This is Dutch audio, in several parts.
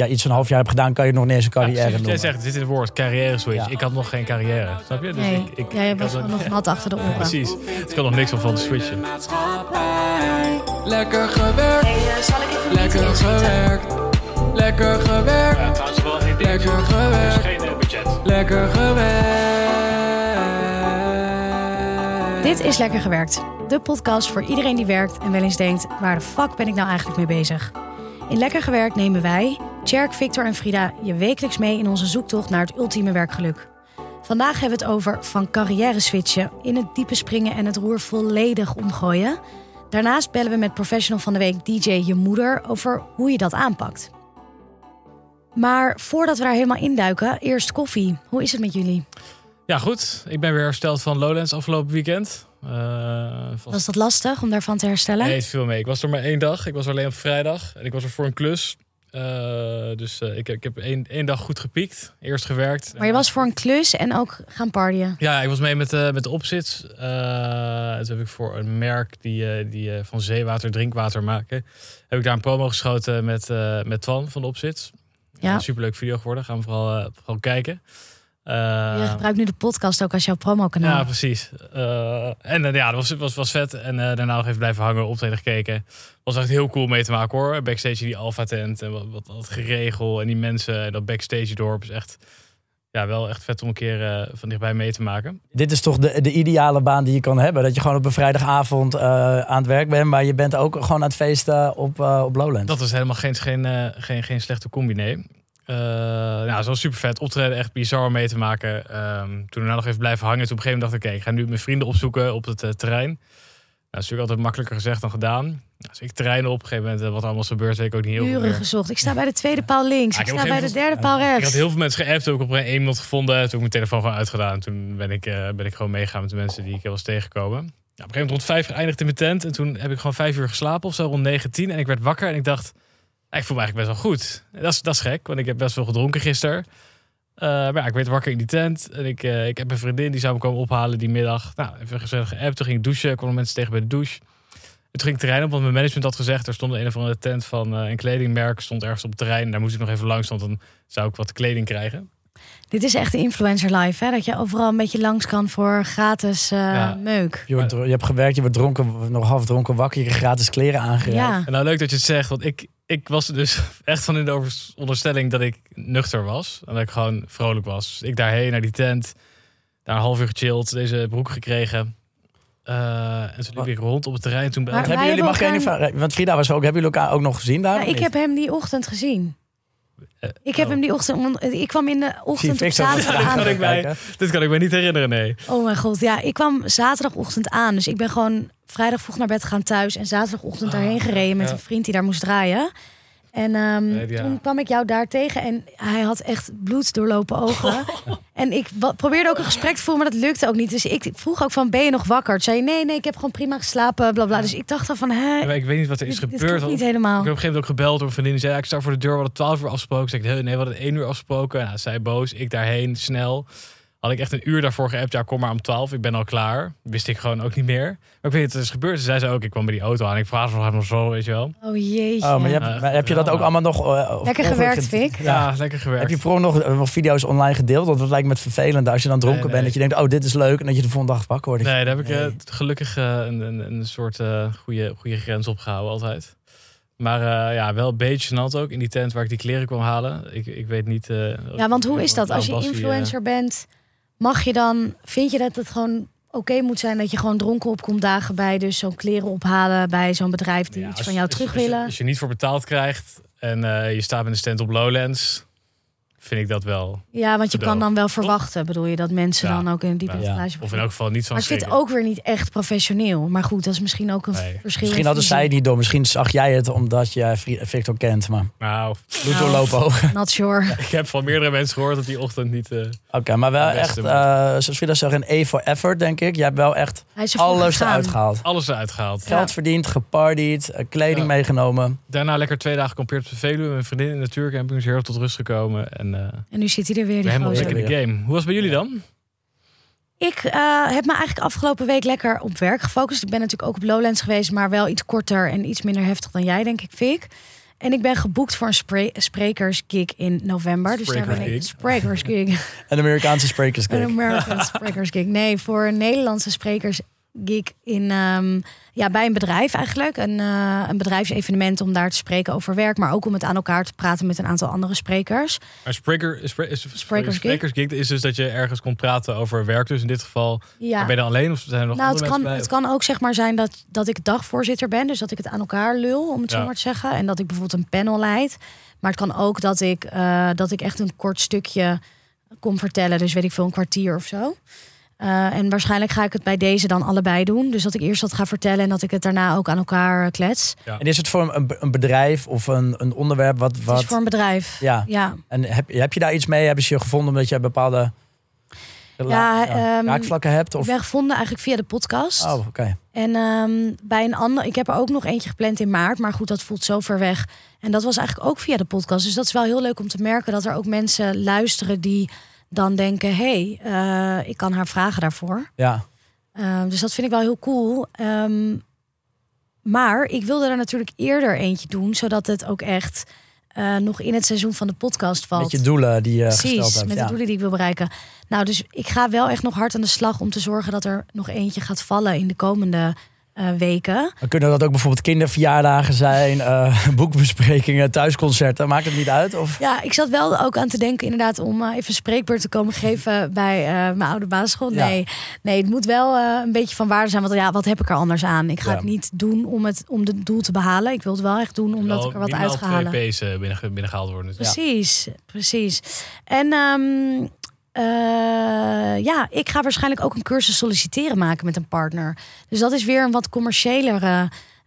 ja, iets van een half jaar hebt gedaan, kan je nog niet eens een carrière Ja, noemen. jij zegt, het zit in het woord carrière switch. Ja. Ik had nog geen carrière, snap je? Dus Nee, ik, ik, jij ik was had ook- nog nat achter de oren. Precies. Ik had nog niks van van te switchen. Lekker gewerkt, lekker gewerkt, lekker gewerkt, trouwens wel één lekker gewerkt, geen budget. lekker gewerkt. Dit is Lekker Gewerkt. De podcast voor iedereen die werkt en wel eens denkt... waar de fuck ben ik nou eigenlijk mee bezig? In Lekker Gewerkt nemen wij, Tjerk, Victor en Frida... je wekelijks mee in onze zoektocht naar het ultieme werkgeluk. Vandaag hebben we het over van carrière switchen... in het diepe springen en het roer volledig omgooien. Daarnaast bellen we met professional van de week DJ Je Moeder... over hoe je dat aanpakt. Maar voordat we daar helemaal induiken, eerst koffie. Hoe is het met jullie? Ja, goed. Ik ben weer hersteld van Lowlands afgelopen weekend. Eh vast... Was dat lastig om daarvan te herstellen? Nee, het viel mee. Ik was er maar één dag. Ik was er alleen op vrijdag. En ik was er voor een klus. Eh, dus eh, ik, heb- ik heb één, één dag goed gepiekt. Eerst gewerkt. Maar je was voor een klus en ook gaan partyen. Ja, ik was mee met, eh met de opzits. Toen heb ik voor een merk die, die van zeewater drinkwater maken. Heb ik daar een promo geschoten met, met Twan van de opzits. Ja. Superleuk video geworden. Gaan we vooral, vooral kijken. Eh, Je gebruikt nu de podcast ook als jouw promokanaal. ja, precies. Eh, en eh, ja, dat was, was, was vet. En eh, daarna nog even blijven hangen, optreden gekeken. Was echt heel cool mee te maken hoor. Backstage in die Alpha tent en wat, wat, wat geregel en die mensen en dat backstage dorp is echt, ja, wel echt vet om een keer eh, van dichtbij mee te maken. Dit is toch de, de ideale baan die je kan hebben. Dat je gewoon op een vrijdagavond eh, aan het werk bent, maar je bent ook gewoon aan het feesten op, eh op Lowlands. Dat was helemaal geen, geen, eh, geen, geen slechte combi, nee. Eh, nou, het was super vet. Optreden echt bizar om mee te maken. Ehm, toen daarna nog even blijven hangen. Toen op een gegeven moment dacht ik, oké, ik ga nu mijn vrienden opzoeken op het eh, terrein. Nou, dat is natuurlijk altijd makkelijker gezegd dan gedaan. Nou, dus ik terrein op. Op een gegeven moment, eh, wat allemaal is gebeurd, weet ik ook niet heel Uren gezocht. Ik sta bij de tweede paal links. Ja, ik ik sta bij de derde paal Ik rechts. had heel veel mensen geappt. Ik op een minuut gevonden. Toen heb ik mijn telefoon gewoon uitgedaan. Toen ben ik, ben ik gewoon meegegaan met de mensen die ik was tegengekomen. Nou, op een gegeven moment rond vijf geëindigd in mijn tent. En toen heb ik gewoon vijf uur geslapen of zo, rond negen, tien. En ik werd wakker en ik dacht, "Ah, ik voel me eigenlijk best wel goed. Dat is, dat is gek, want ik heb best wel gedronken gisteren. Eh, maar ja, ik werd wakker in die tent. En ik, eh, ik heb een vriendin die zou me komen ophalen die middag. Nou, even gezellig geappt. Toen ging ik douchen. Ik kwam mensen tegen bij de douche. En toen ging ik terrein op, want mijn management had gezegd... er stond een of andere tent van eh, een kledingmerk. Stond ergens op het terrein. Daar moest ik nog even langs, want dan zou ik wat kleding krijgen. Dit is echt de influencer life. Hè? Dat je overal een beetje langs kan voor gratis eh, Ja. meuk. Je, wordt, je hebt gewerkt, je wordt dronken, nog half dronken wakker, je krijgt gratis kleren aangereikt. Ja. En nou leuk dat je het zegt, want ik, ik was dus echt van in de onderstelling dat ik nuchter was. En dat ik gewoon vrolijk was. Dus ik daarheen naar die tent, daar een half uur gechilled, deze broek gekregen. Eh, en toen liep ik rond op het terrein. Toen Maar Hebben jullie, mag elkaar- vraag- want Frida was ook, hebben jullie elkaar ook nog gezien daar? Ja, ik niet? heb hem die ochtend gezien. Eh, Ik heb oh. hem die ochtend... Ik kwam in de ochtend op zaterdag Dit kan aan. ik mij- Dit kan ik me niet herinneren, nee. Oh mijn god, ja. Ik kwam zaterdagochtend aan. Dus ik ben gewoon vrijdag vroeg naar bed gegaan thuis. En zaterdagochtend daarheen gereden met een vriend die daar moest draaien. En ehm, Nee, ja. toen kwam ik jou daar tegen en hij had echt bloed doorlopen ogen. En ik probeerde ook een gesprek te voeren, maar dat lukte ook niet. Dus ik vroeg ook van, ben je nog wakker? Toen zei je, nee, nee, ik heb gewoon prima geslapen, bla bla. Dus ik dacht dan van, hè, ik weet niet wat er is dit, dit gebeurd. want niet Ik helemaal. heb op een gegeven moment ook gebeld door een vriendin. Die zei, ja, ik sta voor de deur, we hadden 12 uur afgesproken. Zei ik, nee, nee, we hadden 1 uur afgesproken. Nou, zij boos, ik daarheen, snel. Had ik echt een uur daarvoor geappt. Ja, kom maar om 12, ik ben al klaar. Wist ik gewoon ook niet meer. Maar ik weet niet er is gebeurd. Ze zei ze ook, ik kwam bij die auto aan. Ik vraag nog nog zo, weet je wel. Oh jeetje. Oh, maar, je hebt, Ja, maar heb je dat ook ja. allemaal nog... eh, Lekker gewerkt, Vic. Ja, lekker gewerkt. Heb je voor nog, eh, nog video's online gedeeld? Want dat lijkt me het vervelend als je dan dronken Nee, bent. Dat je denkt, oh, dit is leuk. En dat je de volgende dag wakker wordt. Nee, daar heb ik Nee. eh, gelukkig een, een, een soort eh, goede, goede grens opgehouden altijd. Maar eh, ja, wel een beetje gênant ook in die tent waar ik die kleren kwam halen. Ik, ik weet niet... eh, Ja, want hoe is dat? Als je influencer bent, mag je dan, vind je dat het gewoon oké moet zijn dat je gewoon dronken opkomt dagen bij, dus zo'n kleren ophalen bij zo'n bedrijf die Ja, iets van jou terug als je- willen? Als je niet voor betaald krijgt en eh, je staat met een stand op Lowlands, vind ik dat wel. Ja, want je kan dan wel verwachten, bedoel je, dat mensen Ja. dan ook een diepe Ja. etalage Of in elk geval niet van Maar ik vind het ook weer niet echt professioneel. Maar goed, dat is misschien ook een Nee. verschil. Misschien in hadden zij het niet door. Misschien zag jij het omdat je Victor kent. Maar Nou, bloed doorlopen ogen. Not sure. ik heb van meerdere mensen gehoord dat die ochtend niet... eh, Oké, maar wel echt, beste, eh zoals Frida zegt, een E voor effort, denk ik. Je hebt wel echt Hij is ervoor alles eruit gehaald. alles eruit gehaald. Ja. Geld verdiend, gepartied, eh, kleding Ja. meegenomen. Daarna lekker twee dagen gekampeerd op de Veluwe. Mijn vriendin in de natuurcamping is heel tot rust gekomen. En eh En nu zit hij er weer, die helemaal lekker in de game. Hoe was het bij jullie dan? Ik eh, heb me eigenlijk afgelopen week lekker op werk gefocust. Ik ben natuurlijk ook op Lowlands geweest, maar wel iets korter en iets minder heftig dan jij, denk ik, Vic. En ik ben geboekt voor een spre sprekersgig in november. Dus daar ben ik Sprekersgig? sprekersgig. Een Amerikaanse sprekers Een American Sprekers Gig. Nee, voor een Nederlandse sprekers gig in, ehm, ja, bij een bedrijf eigenlijk. Een, eh, een bedrijfsevenement om daar te spreken over werk. Maar ook om het aan elkaar te praten met een aantal andere sprekers. Maar spreker, spre, is- Sprekers is dus dat je ergens kon praten over werk. Dus in dit geval, Ja. ben je dan alleen of zijn er nog Nou, het andere kan, mensen het kan ook zeg maar zijn dat, dat ik dagvoorzitter ben. Dus dat ik het aan elkaar lul, om het zo maar te zeggen. En dat ik bijvoorbeeld een panel leid. Maar het kan ook dat ik, eh, dat ik echt een kort stukje kom vertellen. Dus weet ik veel, een kwartier of zo. Eh, en waarschijnlijk ga ik het bij deze dan allebei doen. Dus dat ik eerst wat ga vertellen en dat ik het daarna ook aan elkaar eh, klets. En is het voor een, een bedrijf of een, een onderwerp wat... Het wat is voor een bedrijf. Ja, Ja, en heb, heb je daar iets mee? Hebben ze je gevonden omdat je bepaalde Ja, ehm, raakvlakken hebt? Of? ik ben gevonden eigenlijk via de podcast. Oh, oké. En ehm, bij een ander, ik heb er ook nog eentje gepland in maart, maar goed, dat voelt zo ver weg. En dat was eigenlijk ook via de podcast. Dus dat is wel heel leuk om te merken dat er ook mensen luisteren die dan denken: hé, hey, eh, ik kan haar vragen daarvoor. Ja. Ehm, dus dat vind ik wel heel cool. Ehm, maar ik wilde er natuurlijk eerder eentje doen, zodat het ook echt eh, nog in het seizoen van de podcast valt. Met je doelen die je gesteld Precies, hebt. met de doelen die ik wil bereiken. Nou, dus ik ga wel echt nog hard aan de slag om te zorgen dat er nog eentje gaat vallen in de komende eh, weken. Dan kunnen dat ook bijvoorbeeld kinderverjaardagen zijn, eh, boekbesprekingen, thuisconcerten. Maakt het niet uit? Of? Ja, ik zat wel ook aan te denken inderdaad om eh, even een spreekbeurt te komen geven bij eh, mijn oude basisschool. Ja. Nee, nee, het moet wel eh, een beetje van waarde zijn. Want ja, wat heb ik er anders aan? Ik ga Ja. het niet doen om het om het doel te behalen. Ik wil het wel echt doen omdat ik er wat uit ga halen. twee P's binnen, binnengehaald worden. Dus Precies, precies. En ehm, eh, ja, ik ga waarschijnlijk ook een cursus solliciteren maken met een partner. Dus dat is weer een wat commerciëler,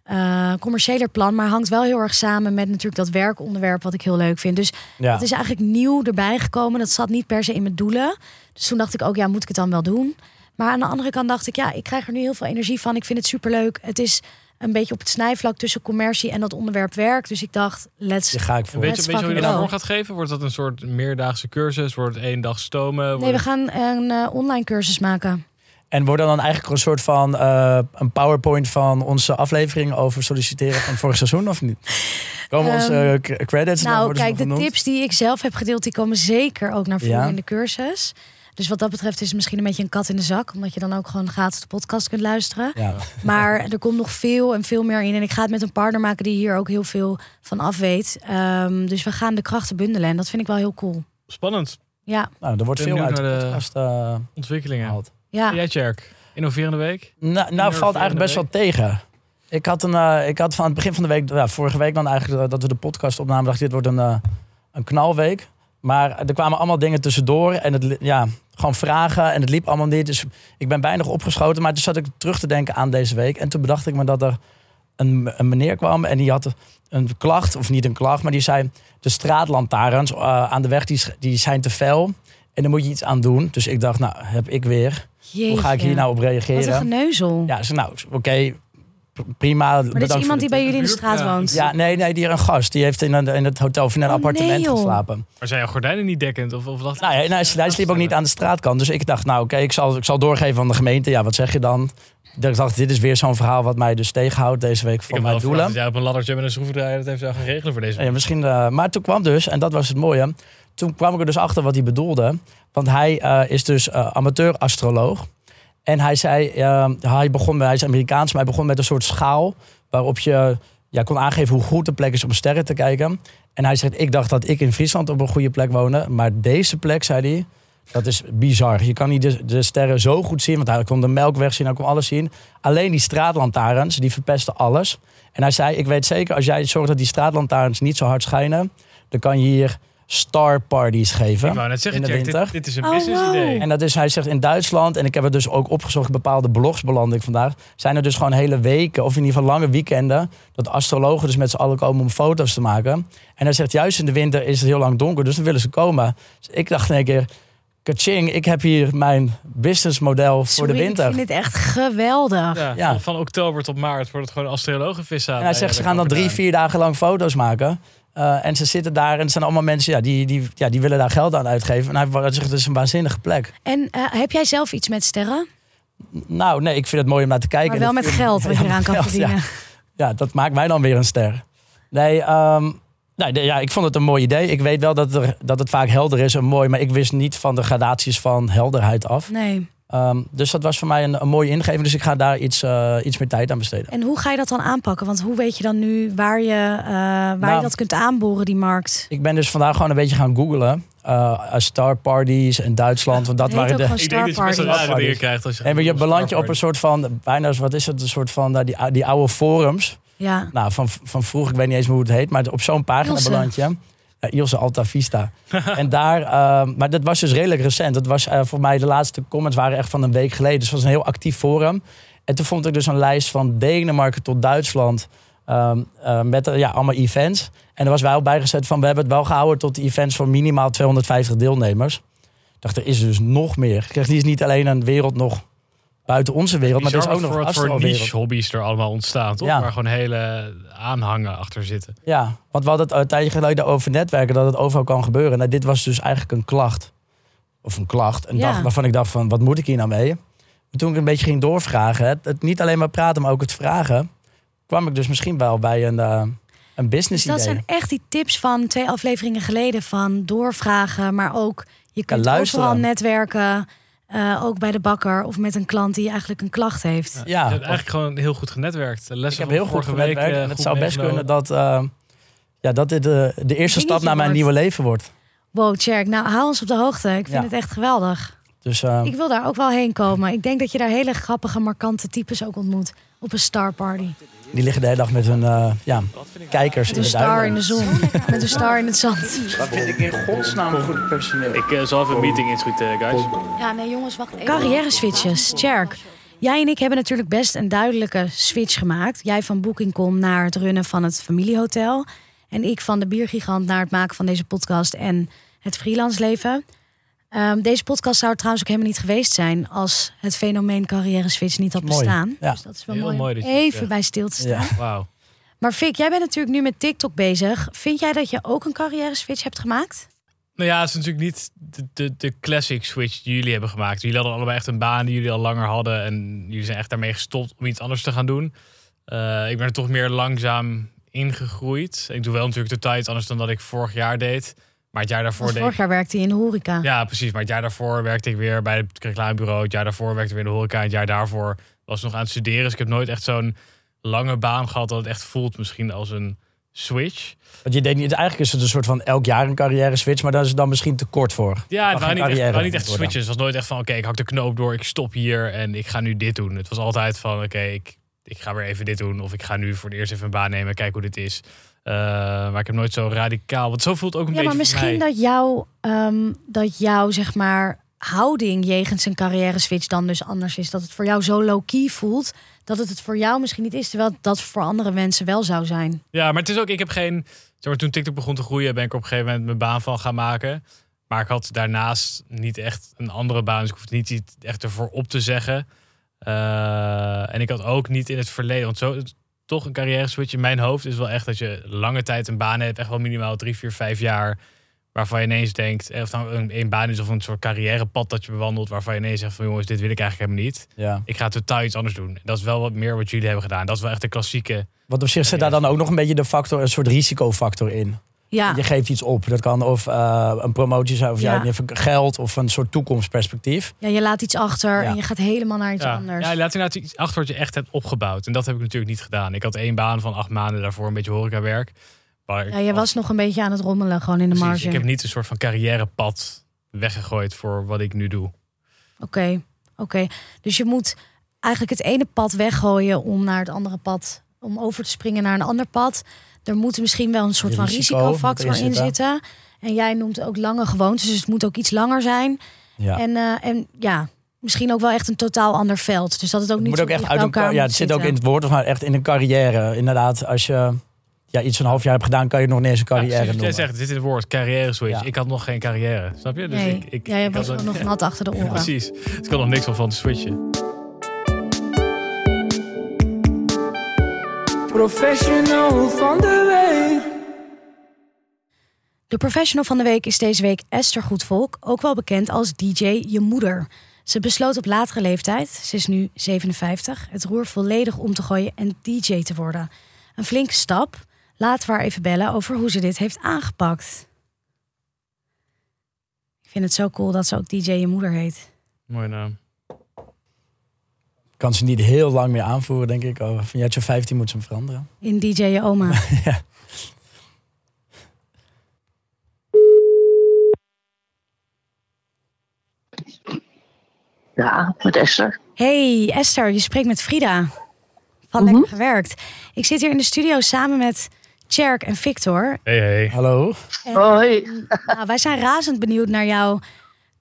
eh commerciëler plan. Maar hangt wel heel erg samen met natuurlijk dat werkonderwerp wat ik heel leuk vind. Dus Ja. het is eigenlijk nieuw erbij gekomen. Dat zat niet per se in mijn doelen. Dus toen dacht ik ook, ja, moet ik het dan wel doen? Maar aan de andere kant dacht ik, ja, ik krijg er nu heel veel energie van. Ik vind het superleuk. Het is een beetje op het snijvlak tussen commercie en dat onderwerp werk. Dus ik dacht, let's... Die ga ik voor. weet, je, weet je hoe je voor gaat geven? Wordt dat een soort meerdaagse cursus? Wordt het één dag stomen? Wordt Nee, we gaan een eh, online cursus maken. En worden dan eigenlijk een soort van eh, een PowerPoint van onze aflevering over solliciteren van vorig seizoen of niet? Komen onze Ehm, eh, c- credits? Nou, kijk, de genoemd? tips die ik zelf heb gedeeld, die komen zeker ook naar voren Ja. in de cursus. Dus wat dat betreft is het misschien een beetje een kat in de zak. Omdat je dan ook gewoon gratis de podcast kunt luisteren. Ja. Maar er komt nog veel en veel meer in. En ik ga het met een partner maken die hier ook heel veel van af weet. Ehm, dus we gaan de krachten bundelen. En dat vind ik wel heel cool. Spannend. Ja, Nou, er wordt veel uit de naar de- podcast eh, Ontwikkelingen. gehaald. ja. Jij, Tjerk? Innoverende week? Nou, nou valt eigenlijk best wel tegen. Ik had, een, eh, ik had van het begin van de week, ja, vorige week dan eigenlijk, eh, dat we de podcast opnamen, dacht ik, dit wordt een, een knalweek. Maar er kwamen allemaal dingen tussendoor en het, ja, gewoon vragen en het liep allemaal niet. Dus ik ben bijna opgeschoten, maar toen zat ik terug te denken aan deze week. En toen bedacht ik me dat er een, een meneer kwam en die had een klacht, of niet een klacht, maar die zei, de straatlantaarns eh, aan de weg die, die zijn te fel. En daar moet je iets aan doen. Dus ik dacht, nou, heb ik weer. Hoe ga ik hier nou op Wat een reageren? geneuzel. Ja, ze nou, oké, prima. maar dit is iemand die bij jullie in de straat Ja. woont. Ja, nee, nee, die een gast. Die heeft in, een, in het hotel of in een Oh, appartement nee, geslapen. Maar zijn jouw gordijnen niet dekkend? Of, of dat? Nou, hij, hij, hij sliep ook niet aan de straatkant. Dus ik dacht, nou oké, ik, zal, ik zal doorgeven aan de gemeente. Ja, wat zeg je dan? Ik dacht, dit is weer zo'n verhaal wat mij dus tegenhoudt deze week heb mijn doelen. jij op een laddertje met een schroevendraaier dat heeft zou gaan regelen voor deze week. Ja, misschien, eh, maar toen kwam dus, en dat was het mooie. Toen kwam ik er dus achter wat hij bedoelde. Want hij eh, is dus eh, amateur-astroloog. En hij zei, eh, hij, begon, hij is Amerikaans, maar hij begon met een soort schaal. Waarop je ja, kon aangeven hoe goed de plek is om sterren te kijken. En hij zegt, ik dacht dat ik in Friesland op een goede plek woonde. Maar deze plek, zei hij, dat is bizar. Je kan niet de, de sterren zo goed zien. Want hij kon de melkweg zien, hij kon alles zien. Alleen die straatlantaarns, die verpesten alles. En hij zei, ik weet zeker, als jij zorgt dat die straatlantaarns niet zo hard schijnen... dan kan je hier star parties geven Ik wou net zeggen, in de winter. dit, dit is een Oh, business wow. idee. En dat is, hij zegt in Duitsland, en ik heb het dus ook opgezocht, bepaalde blogs beland ik vandaag. Zijn er dus gewoon hele weken, of in ieder geval lange weekenden, dat astrologen dus met z'n allen komen om foto's te maken. En hij zegt, juist in de winter is het heel lang donker, dus dan willen ze komen. Dus ik dacht in één keer, kaching, ik heb hier mijn businessmodel voor de winter. Ik vind dit echt geweldig. Ja, Ja. Van, van oktober tot maart wordt het gewoon astrologenvissen. En hij zegt, ze gaan dan drie, vier dagen lang foto's maken. Eh, en ze zitten daar en het zijn allemaal mensen ja, die, die, ja, die willen daar geld aan uitgeven. En hij zegt, het is een waanzinnige plek. En eh, heb jij zelf iets met sterren? Nou, nee, ik vind het mooi om naar te kijken. Maar wel met geld wat je eraan kan geld, ja. verdienen. Ja, dat maakt mij dan weer een ster. Nee, Nou, ja, ik vond het een mooi idee. Ik weet wel dat, er, dat het vaak helder is en mooi, maar ik wist niet van de gradaties van helderheid af. Nee. Ehm, dus dat was voor mij een, een mooie ingeving. Dus ik ga daar iets, eh, iets meer tijd aan besteden. En hoe ga je dat dan aanpakken? Want hoe weet je dan nu waar je, eh, waar je Nou, dat kunt aanboren, die markt? Ik ben dus vandaag gewoon een beetje gaan googlen. eh star parties in Duitsland. Want dat heet waren de. Ik denk dat je best wel Star rare dingen krijgt als je... En je beland je op een soort van, bijna, wat is het, een soort van nou, die, die oude forums. Ja. Nou, van, van vroeger, ik weet niet eens meer hoe het heet, maar op zo'n pagina beland je. Ja, Ilse Alta Vista. en daar, eh, maar dat was dus redelijk recent. Dat was eh, voor mij, de laatste comments waren echt van een week geleden. Dus het was een heel actief forum. En toen vond ik dus een lijst van Denemarken tot Duitsland. ehm, eh, met eh, ja, allemaal events. En er was wel bijgezet van, we hebben het wel gehouden tot events van minimaal 250 deelnemers. Ik dacht, er is dus nog meer. Ik zeg, die is niet alleen een wereld nog buiten onze wereld, maar er is ook nog wat voor, niche hobby's er allemaal ontstaan, toch? Ja. Waar gewoon hele aanhangen achter zitten. Ja, want we hadden het een tijdje geleden over netwerken, dat het overal kan gebeuren. Nou, dit was dus eigenlijk een klacht. Of een klacht, een Ja. dag waarvan ik dacht van, wat moet ik hier nou mee? Maar toen ik een beetje ging doorvragen, het, het niet alleen maar praten, maar ook het vragen, kwam ik dus misschien wel bij een, eh, een Dus business dat idee. zijn echt die tips van twee afleveringen geleden. Van doorvragen, maar ook je kunt luisteren. overal netwerken. Eh, ook bij de bakker of met een klant die eigenlijk een klacht heeft. Je Ja, hebt eigenlijk gewoon heel goed genetwerkt. De ik lessen heb van heel goed genetwerkt eh, en het zou best kunnen dat, eh, ja, dat dit de, de eerste stap naar mijn wordt. nieuwe leven wordt. Wow, Tjerk, nou hou ons op de hoogte. Ik vind Ja. het echt geweldig. Dus eh, Ik wil daar ook wel heen komen. Ik denk dat je daar hele grappige, markante types ook ontmoet. Op een star party. die liggen de hele dag met hun eh, ja, kijkers Met in een de star in de zon. Met een star in het zand. Dat vind ik in godsnaam goed personeel. Ik eh, zal even een meeting inschieten, guys. Ja, nee jongens, wacht even. Carrière switches. Tjerk, jij en ik hebben natuurlijk best een duidelijke switch gemaakt. Jij van Booking.com naar het runnen van het familiehotel. En ik van de biergigant naar het maken van deze podcast en het freelance leven. Ehm, deze podcast zou er trouwens ook helemaal niet geweest zijn... als het fenomeen carrière switch niet had bestaan. ja. Dus dat is wel Heel mooi, om even zegt. bij stil te staan. Ja. Maar Fik, jij bent natuurlijk nu met TikTok bezig. Vind jij dat je ook een carrière switch hebt gemaakt? Nou ja, het is natuurlijk niet de, de, de classic switch die jullie hebben gemaakt. Jullie hadden allebei echt een baan die jullie al langer hadden. En jullie zijn echt daarmee gestopt om iets anders te gaan doen. Eh, ik ben er toch meer langzaam ingegroeid. Ik doe wel natuurlijk totaal iets anders dan dat ik vorig jaar deed. Maar het jaar daarvoor vorig jaar werkte je in de horeca. Ja, precies. Maar het jaar daarvoor werkte ik weer bij het reclamebureau. Het jaar daarvoor werkte ik weer in de horeca. Het jaar daarvoor was ik nog aan het studeren. Dus ik heb nooit echt zo'n lange baan gehad dat het echt voelt misschien als een switch. Want je deed niet, eigenlijk is het een soort van elk jaar een carrière switch, maar daar is het dan misschien te kort voor. Ja, het waren niet, echt, waren niet echt switches. Het was nooit echt van, oké, ik hak de knoop door, ik stop hier en ik ga nu dit doen. Het was altijd van, oké, ik, ik ga weer even dit doen. Of ik ga nu voor het eerst even een baan nemen, kijken hoe dit is. Eh, maar ik heb nooit zo radicaal, want zo voelt het ook een Ja, maar beetje misschien mij. dat jouw, ehm, dat jouw zeg maar, houding jegens een carrière switch dan dus anders is. Dat het voor jou zo low-key voelt, dat het het voor jou misschien niet is. Terwijl dat voor andere mensen wel zou zijn. Ja, maar het is ook, ik heb geen, zeg maar, toen TikTok begon te groeien, ben ik op een gegeven moment mijn baan van gaan maken. Maar ik had daarnaast niet echt een andere baan, dus ik hoefde niet iets echt ervoor op te zeggen. Eh, en ik had ook niet in het verleden, want zo, toch een carrière switch in mijn hoofd is wel echt dat je lange tijd een baan hebt, echt wel minimaal drie, vier, vijf jaar. Waarvan je ineens denkt, eh, of nou een, een baan is of een soort carrièrepad dat je bewandelt, waarvan je ineens zegt van jongens, dit wil ik eigenlijk helemaal niet. Ja. Ik ga totaal iets anders doen. En dat is wel wat meer wat jullie hebben gedaan. Dat is wel echt de klassieke. Want op zich zit daar dan ook nog een beetje de factor, een soort risicofactor in. Ja, Je geeft iets op. Dat kan of eh, een promotie zijn, of ja. Geld, of een soort toekomstperspectief. ja, je laat iets achter Ja. en je gaat helemaal naar iets Ja, anders. ja je laat inderdaad iets achter wat je echt hebt opgebouwd. En dat heb ik natuurlijk niet gedaan. Ik had één baan van acht maanden daarvoor, een beetje horecawerk. Maar Ja, je was nog een beetje aan het rommelen gewoon in de precies, marge. Ik heb niet een soort van carrièrepad weggegooid voor wat ik nu doe. Oké, oké. Dus je moet eigenlijk het ene pad weggooien om naar het andere pad, om over te springen naar een ander pad. Er moet misschien wel een soort van Risico risicofactor in zitten. En jij noemt ook lange gewoontes, dus het moet ook iets langer zijn. Ja. En, eh, en ja, misschien ook wel echt een totaal ander veld. Dus dat het ook Het niet moet ook zo echt uit elkaar. Ja, het zit ook in het woord, maar echt in een carrière. Inderdaad, als je ja, iets een half jaar hebt gedaan, kan je nog niet eens een Ja, carrière precies wat jij noemen. zegt, dit is het woord carrière switch. Ja. Ik had nog geen carrière, snap je? Dus Nee, ik, ik, jij ik was nog nat achter de oren. Precies. Dus ik kan nog niks van van switchen. Professional van de week. De professional van de week is deze week Esther Goedvolk, ook wel bekend als DJ Je Moeder. Ze besloot op latere leeftijd, ze is nu 57, het roer volledig om te gooien en DJ te worden. Een flinke stap, Laten we haar even bellen over hoe ze dit heeft aangepakt. Ik vind het zo cool dat ze ook DJ je moeder heet. Mooie naam. Kan ze niet heel lang meer aanvoeren, denk ik. Oh, van Jetje 15 moet ze hem veranderen. In DJ je oma. ja. Ja, met Esther. Hey Esther, je spreekt met Frida. Van Lekker Gewerkt. Ik zit hier in de studio samen met Tjerk en Victor. Hey, hey. Hallo. En, Hoi. nou, wij zijn razend benieuwd naar jouw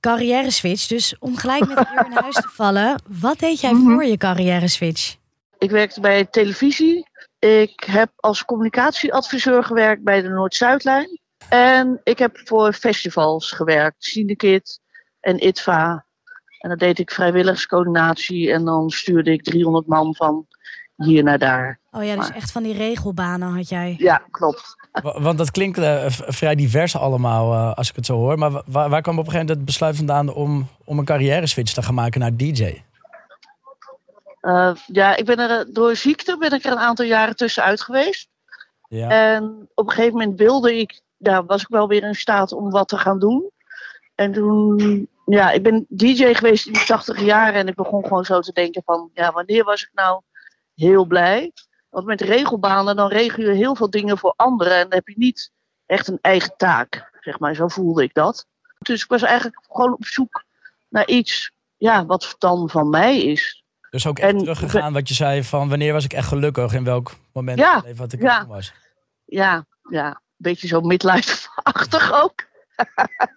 carrière switch. Dus om gelijk met de deur in huis te vallen. Wat deed jij voor je carrière switch? Ik werkte bij televisie. Ik heb als communicatieadviseur gewerkt bij de Noord-Zuidlijn. En ik heb voor festivals gewerkt. Syndicate en ITVA. En dan deed ik vrijwilligerscoördinatie. En dan stuurde ik 300 man van hier naar daar. Oh ja, dus echt van die regelbanen had jij. Ja, klopt. Wa- Want dat klinkt eh, vrij divers allemaal, eh, als ik het zo hoor. Maar wa- waar, waar kwam op een gegeven moment het besluit vandaan om, om een carrière switch te gaan maken naar DJ? Eh, ja, ik ben er door ziekte ben ik er een aantal jaren tussenuit geweest. Ja. En op een gegeven moment wilde ik, daar was ik wel weer in staat om wat te gaan doen. En toen, ja, ik ben DJ geweest in de 80 jaren en ik begon gewoon zo te denken van, ja, wanneer was ik nou heel blij? Want met regelbanen, dan regel je heel veel dingen voor anderen en dan heb je niet echt een eigen taak, zeg maar. Zo voelde ik dat. Dus ik was eigenlijk gewoon op zoek naar iets, ja, wat dan van mij is. Dus ook echt en- teruggegaan wat je zei van wanneer was ik echt gelukkig? In welk moment Ja, het leven wat ik ja. was? Ja, ja, een beetje zo midlife-achtig ook.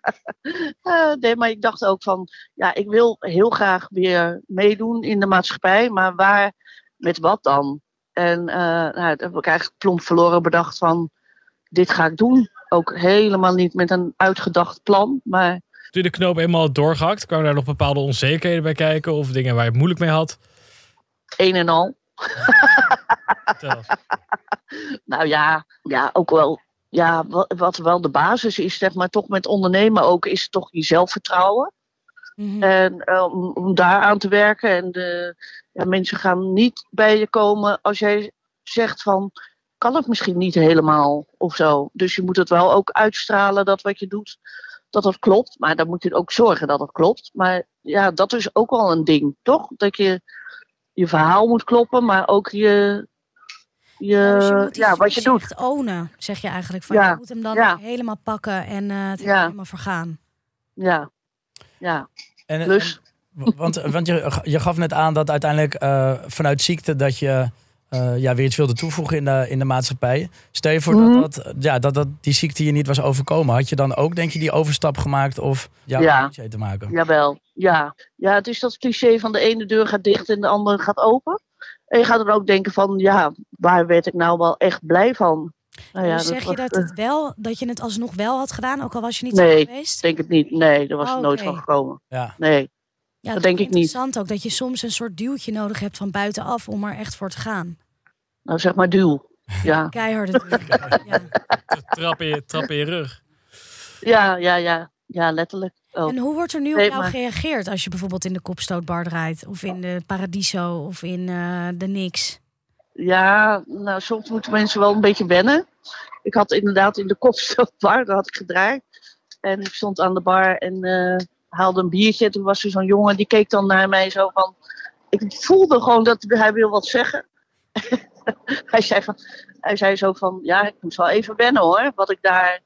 Eh, nee, maar ik dacht ook van, ja, ik wil heel graag weer meedoen in de maatschappij, maar waar, met wat dan? En eh nou, dat heb ik eigenlijk plomp verloren bedacht van, dit ga ik doen. Ook helemaal niet met een uitgedacht plan, maar Toen je de knoop eenmaal had doorgehakt, kwamen daar nog bepaalde onzekerheden bij kijken? Of dingen waar je het moeilijk mee had? een en al. Nou ja, ja ook wel. Ja, wat, wat wel de basis is, zeg maar, toch met ondernemen ook, is toch je zelfvertrouwen. Mhm. En eh, om, om daar aan te werken. En de, ja, mensen gaan niet bij je komen als jij zegt van, kan het misschien niet helemaal of zo. Dus je moet het wel ook uitstralen dat wat je doet, dat dat klopt. Maar dan moet je ook zorgen dat het klopt. Maar ja, dat is ook wel een ding, toch? Dat je je verhaal moet kloppen, maar ook je, je, Ja, dus je moet ja, wat je switch doet. echt ownen, zeg je eigenlijk. Van, Ja, Je moet hem dan ja. helemaal pakken en eh, het Ja. helemaal vergaan. Ja, ja. En, Dus? en- want want je, je gaf net aan dat uiteindelijk eh, vanuit ziekte dat je eh, ja, weer iets wilde toevoegen in de, in de maatschappij. Stel je voor Mhm. dat, dat, ja, dat, dat die ziekte je niet was overkomen. Had je dan ook, denk je, die overstap gemaakt of jouw Ja. DJ te maken? Jawel, ja. Ja, het is dat cliché van de ene deur gaat dicht en de andere gaat open. En je gaat dan ook denken van, ja, waar werd ik nou wel echt blij van? Nou ja, dus zeg je was, dat, eh, het wel, dat je het alsnog wel had gedaan, ook al was je niet Nee. zo geweest? Ik denk het niet. Nee, daar was Oh, nooit van gekomen. Ja. Nee. Ja, dat denk ik niet. Interessant ook dat je soms een soort duwtje nodig hebt van buitenaf om er echt voor te gaan. Nou, zeg maar duw. Ja, Keiharde duw. ja. Trap in je, trap in je rug. ja, ja, ja. Ja, letterlijk. Oh. En hoe wordt er nu op Nee, jou maar- gereageerd als je bijvoorbeeld in de kopstootbar draait? Of in de Paradiso of in eh, de Nix? Ja, nou, soms moeten mensen wel een beetje wennen. Ik had inderdaad in de kopstootbar, daar had ik gedraaid. En ik stond aan de bar en eh, haalde een biertje. Toen was er zo'n jongen, die keek dan naar mij zo van... Ik voelde gewoon dat hij wil wat zeggen. hij, zei van, hij zei zo van, ja, ik moest wel even wennen hoor. Wat ik daar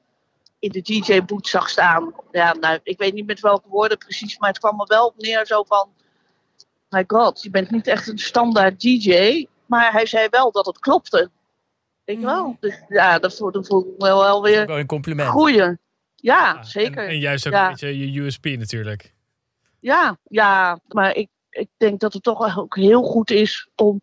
in de DJ-boot zag staan. Ja, nou, ik weet niet met welke woorden precies, maar het kwam er wel op neer zo van... My god, je bent niet echt een standaard DJ. Maar hij zei wel dat het klopte. Ik Mhm. wel. Dus, ja, dat voelde, voelde wel, wel weer Wel een compliment. groeien. Ja, Ja, zeker. En, en juist ook Ja. een beetje je USP natuurlijk. Ja, ja, maar ik, ik denk dat het toch ook heel goed is om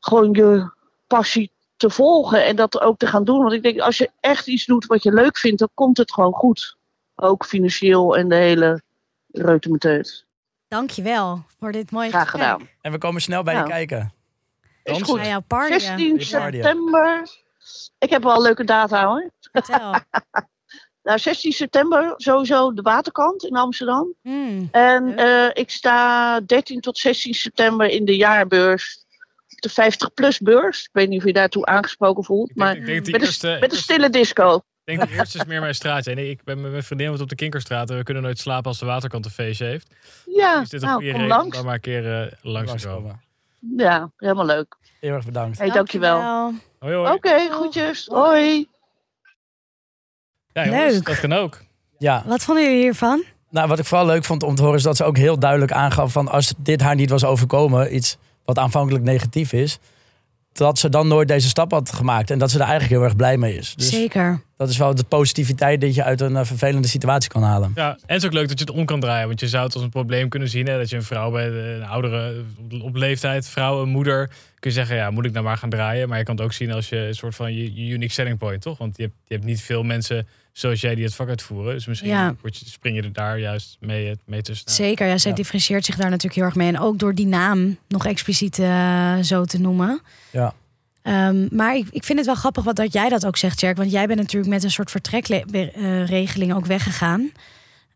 gewoon je passie te volgen en dat ook te gaan doen. Want ik denk, als je echt iets doet wat je leuk vindt, dan komt het gewoon goed. Ook financieel en de hele reutemeteut. Dankjewel voor dit mooie Graag gesprek. gedaan. En we komen snel bij je kijken. Is goed. Bij jouw party. 16 Die party, ja. september. Ik heb wel een leuke data hoor. Vertel. Nou, 16 september sowieso de waterkant in Amsterdam. Hmm. En eh, ik sta 13 tot 16 september in de jaarbeurs de 50-plus beurs. Ik weet niet of je daartoe aangesproken voelt. Ik denk, Maar ik denk die met, eerste, een, met een stille disco. Ik denk de eerste is meer mijn straatje. Nee, ik ben met mijn vriendin wat op de Kinkerstraat. en We kunnen nooit slapen als de waterkant een feestje heeft. Ja, is dit een nou, goede kom reden om langs. dan maar een keer eh, langs te komen. Ja, helemaal leuk. Heel erg bedankt. Hey, dankjewel. Hoi, hoi. Oké, groetjes. Hoi. Ja, jongens, Leuk. Dat kan ook. Ja, Wat vonden jullie hiervan? nou, wat ik vooral leuk vond om te horen is dat ze ook heel duidelijk aangaf van als dit haar niet was overkomen, iets wat aanvankelijk negatief is, dat ze dan nooit deze stap had gemaakt en dat ze daar eigenlijk heel erg blij mee is. Dus Zeker. Dat is wel de positiviteit dat je uit een eh, vervelende situatie kan halen. Ja, en het is ook leuk dat je het om kan draaien. Want je zou het als een probleem kunnen zien. Hè, dat je een vrouw bij een oudere op leeftijd, vrouw, een moeder. Kun je zeggen, ja, moet ik nou maar gaan draaien. Maar je kan het ook zien als je een soort van je, je unique selling point, toch? Want je hebt, je hebt niet veel mensen zoals jij die het vak uitvoeren. Dus misschien Ja. word je, spring je er daar juist mee, mee tussen. Zeker, ja, zij Ja. differentieert zich daar natuurlijk heel erg mee. En ook door die naam nog expliciet eh, zo te noemen. Ja. Ehm, maar ik, ik vind het wel grappig wat dat jij dat ook zegt, Jerk. Want jij bent natuurlijk met een soort vertrekregeling ook weggegaan.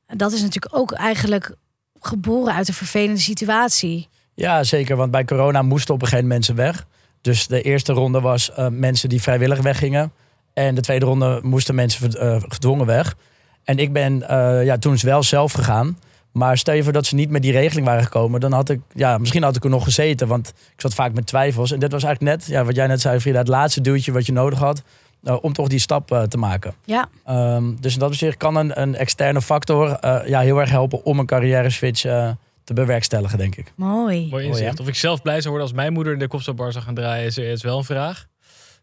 Dat is natuurlijk ook eigenlijk geboren uit een vervelende situatie. Ja, zeker. Want bij corona moesten op een gegeven moment mensen weg. Dus de eerste ronde was eh, mensen die vrijwillig weggingen. En de tweede ronde moesten mensen eh, gedwongen weg. En ik ben eh, ja, toen wel zelf gegaan. Maar stel je voor dat ze niet met die regeling waren gekomen. Dan had ik, ja, misschien had ik er nog gezeten. Want ik zat vaak met twijfels. En dit was eigenlijk net, ja, wat jij net zei, Frida, het laatste duwtje wat je nodig had. eh, om toch die stap eh, te maken. Ja, Ehm, dus in dat opzicht kan een, een externe factor eh, ja, heel erg helpen om een carrière switch te bewerkstelligen, denk ik. mooi. Mooi inzicht. Of ik zelf blij zou worden als mijn moeder in de kopstapbar zou gaan draaien, is, is wel een vraag.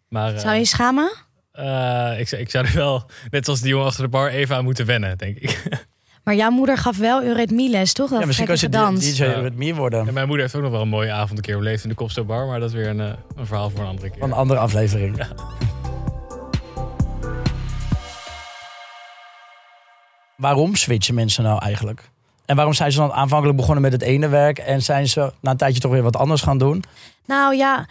Maar eh, Zou je je schamen? eh, ik, zou- ik zou er wel, net als die jongen achter de bar, even aan moeten wennen, denk ik. Maar jouw moeder gaf wel eurythmie-les, toch? Dat ja, misschien kan je dans. DJ meer worden. En mijn moeder heeft ook nog wel een mooie avond een keer beleefd in de kopstapbar. Maar dat is weer een, eh, een verhaal voor een andere keer. Van een andere aflevering. Waarom switchen mensen nou eigenlijk? En waarom zijn ze dan aanvankelijk begonnen met het ene werk en zijn ze na een tijdje toch weer wat anders gaan doen? Nou ja,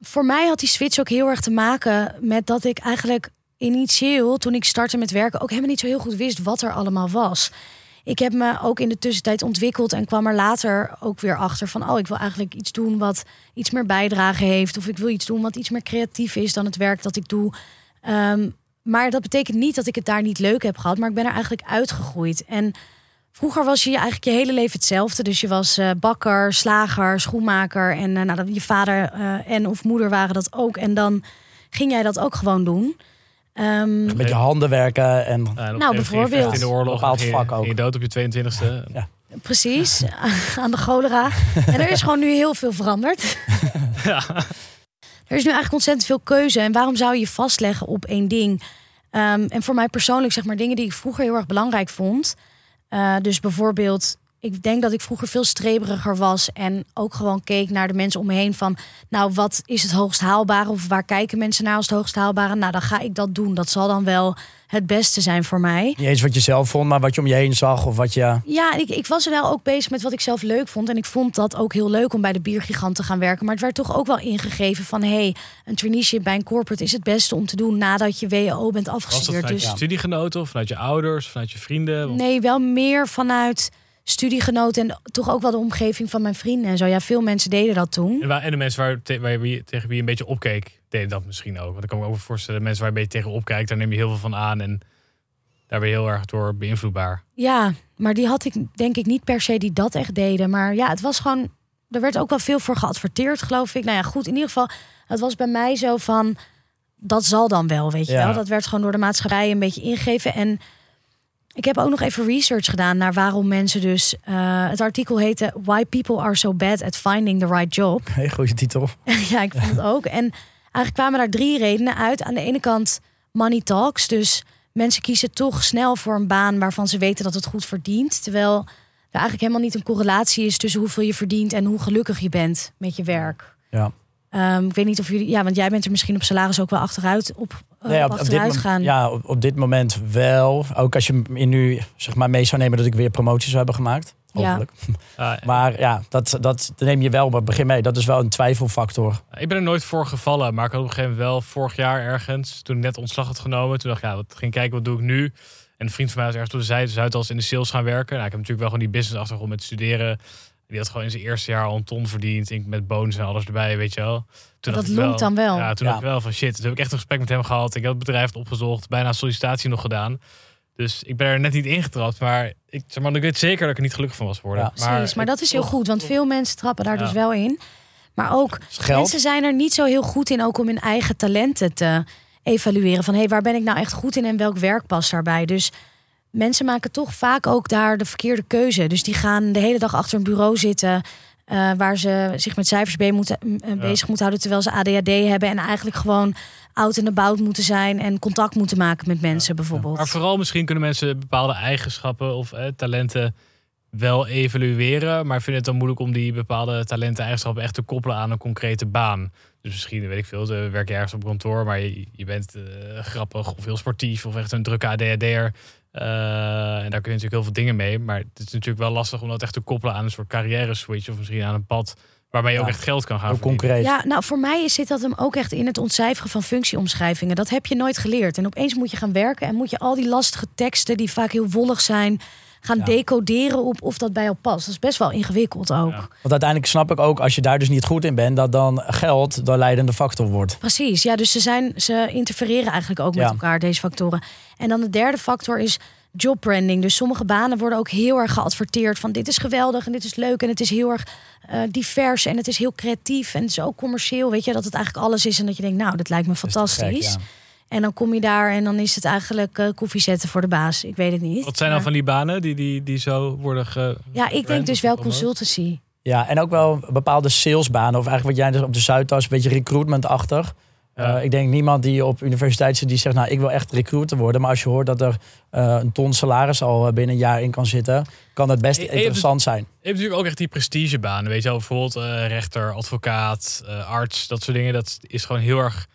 voor mij had die switch ook heel erg te maken met dat ik eigenlijk initieel, toen ik startte met werken, ook helemaal niet zo heel goed wist wat er allemaal was. Ik heb me ook in de tussentijd ontwikkeld en kwam er later ook weer achter van, oh, ik wil eigenlijk iets doen wat iets meer bijdrage heeft. Of ik wil iets doen wat iets meer creatief is dan het werk dat ik doe. Ehm, maar dat betekent niet dat ik het daar niet leuk heb gehad, maar ik ben er eigenlijk uitgegroeid. En Vroeger was je eigenlijk je hele leven hetzelfde. Dus je was eh, bakker, slager, schoenmaker. En eh, nou, je vader eh, en of moeder waren dat ook. En dan ging jij dat ook gewoon doen. Ehm, Met je handen werken en Ja, je bijvoorbeeld. in de oorlog. Bepaald vak ook. ging je dood op je 22e. Ja. precies, aan de cholera. En er is gewoon nu heel veel veranderd. Ja. Er is nu eigenlijk ontzettend veel keuze. En waarom zou je je vastleggen op één ding? Ehm, en voor mij persoonlijk, zeg maar, dingen die ik vroeger heel erg belangrijk vond. Eh, dus bijvoorbeeld, ik denk dat ik vroeger veel streberiger was. En ook gewoon keek naar de mensen om me heen van... nou, wat is het hoogst haalbare? Of waar kijken mensen naar als het hoogst haalbare? Nou, dan ga ik dat doen. Dat zal dan wel het beste zijn voor mij. niet eens wat je zelf vond, maar wat je om je heen zag of wat je... Ja, ik, ik was er wel ook bezig met wat ik zelf leuk vond. En ik vond dat ook heel leuk om bij de biergigant te gaan werken. Maar het werd toch ook wel ingegeven van... hé, hey, een traineeship bij een corporate is het beste om te doen... nadat je WO bent Was dat afgestudeerd. vanuit Dus je studiegenoten of vanuit je ouders, vanuit je vrienden? Nee, wel meer vanuit studiegenoten... en toch ook wel de omgeving van mijn vrienden en zo. Ja, veel mensen deden dat toen. En, waar, en de mensen waar, te- waar je, tegen wie je een beetje opkeek, deden dat misschien ook. Want ik kan me ook voorstellen, mensen waar je een beetje tegen opkijkt, daar neem je heel veel van aan. En daar ben je heel erg door beïnvloedbaar. Ja, maar die had ik denk ik niet per se die dat echt deden. Maar ja, het was gewoon... Er werd ook wel veel voor geadverteerd, geloof ik. Nou ja, goed, in ieder geval... Het was bij mij zo van... Dat zal dan wel, weet je Ja. wel. Dat werd gewoon door de maatschappij een beetje ingegeven. En ik heb ook nog even research gedaan... naar waarom mensen dus... eh, het artikel heette... Why people are so bad at finding the right job. Hey, goede titel. ja, ik vond het ook. En eigenlijk kwamen daar drie redenen uit. Aan de ene kant money talks. Dus mensen kiezen toch snel voor een baan waarvan ze weten dat het goed verdient. Terwijl er eigenlijk helemaal niet een correlatie is tussen hoeveel je verdient en hoe gelukkig je bent met je werk. Ja. Ehm, ik weet niet of jullie, ja, want jij bent er misschien op salaris ook wel achteruit op, Nee, op op, op dit achteruit mom- gaan. ja, op, op dit moment wel. Ook als je in nu zeg maar, mee zou nemen dat ik weer promoties zou hebben gemaakt. Ja. Hopelijk. Maar ja, dat, dat neem je wel, maar begin mee. Dat is wel een twijfelfactor. Ik ben er nooit voor gevallen, maar ik had op een gegeven moment wel vorig jaar ergens, toen ik net ontslag had genomen, toen dacht ik, ja, wat ging kijken, wat doe ik nu? En een vriend van mij was ergens op de Zuid, Zuidas in de sales gaan werken. Nou, ik heb natuurlijk wel gewoon die business achtergrond met studeren Die had gewoon in zijn eerste jaar al een ton verdiend. Ik met bonus en alles erbij, weet je wel. Toen Dat loont dan wel. Ja, toen Ja. dacht ik wel van shit. Toen heb ik echt een gesprek met hem gehad. Ik had het bedrijf opgezocht. Bijna sollicitatie nog gedaan. Dus ik ben er net niet ingetrapt. Maar ik, zeg maar, ik weet zeker dat ik er niet gelukkig van was geworden. Ja. Precies, maar dat is heel goed, want veel mensen trappen daar Ja. dus wel in. Maar ook geld. mensen zijn er niet zo heel goed in ook om hun eigen talenten te evalueren. Van hé, hey, waar ben ik nou echt goed in en welk werk past daarbij? Dus mensen maken toch vaak ook daar de verkeerde keuze. Dus die gaan de hele dag achter een bureau zitten. eh, waar ze zich met cijfers be- moeten, eh, bezig moeten houden terwijl ze ADHD hebben. En eigenlijk gewoon oud en about moeten zijn en contact moeten maken met mensen bijvoorbeeld. Maar vooral misschien kunnen mensen bepaalde eigenschappen of eh, talenten wel evalueren. Maar vinden het dan moeilijk om die bepaalde talenten eigenschappen echt te koppelen aan een concrete baan. Dus misschien, weet ik veel, ze werk je ergens op kantoor, maar je, je bent grappig of heel sportief of echt een drukke ADHD'er. Eh en daar kun je natuurlijk heel veel dingen mee. Maar het is natuurlijk wel lastig om dat echt te koppelen aan een soort carrière switch. Of misschien aan een pad waarmee je ook echt geld kan gaan verdienen. concreet. Ja, nou voor mij zit dat hem ook echt in het ontcijferen van functieomschrijvingen. Dat heb je nooit geleerd. En opeens moet je gaan werken en moet je al die lastige teksten die vaak heel wollig zijn, gaan Ja. decoderen op of dat bij jou past. Dat is best wel ingewikkeld ook. Ja. Want uiteindelijk snap ik ook, als je daar dus niet goed in bent, dat dan geld de leidende factor wordt. Precies, ja, dus ze, zijn, ze interfereren eigenlijk ook met elkaar, deze factoren. En dan de derde factor is jobbranding. Dus sommige banen worden ook heel erg geadverteerd van dit is geweldig en dit is leuk en het is heel erg eh, divers en het is heel creatief en het is ook commercieel. Weet je, dat het eigenlijk alles is en dat je denkt, nou, dat lijkt me fantastisch. gek, ja. En dan kom je daar en dan is het eigenlijk eh, koffie zetten voor de baas. Ik weet het niet. Wat zijn dan van die banen die, die, die zo worden ge... Ja, ik denk dus wel consultancy. Ja, en ook wel bepaalde salesbanen. Of eigenlijk wat jij dus op de Zuidas, een beetje recruitment-achtig. Ja. Eh, ik denk niemand die op universiteit zit die zegt, nou, ik wil echt recruiter worden. Maar als je hoort dat er eh, een ton salaris al binnen een jaar in kan zitten, kan het best interessant zijn. Je hebt natuurlijk ook echt die prestigebanen. Weet je wel, bijvoorbeeld eh, rechter, advocaat, eh, arts, dat soort dingen. Dat is gewoon heel erg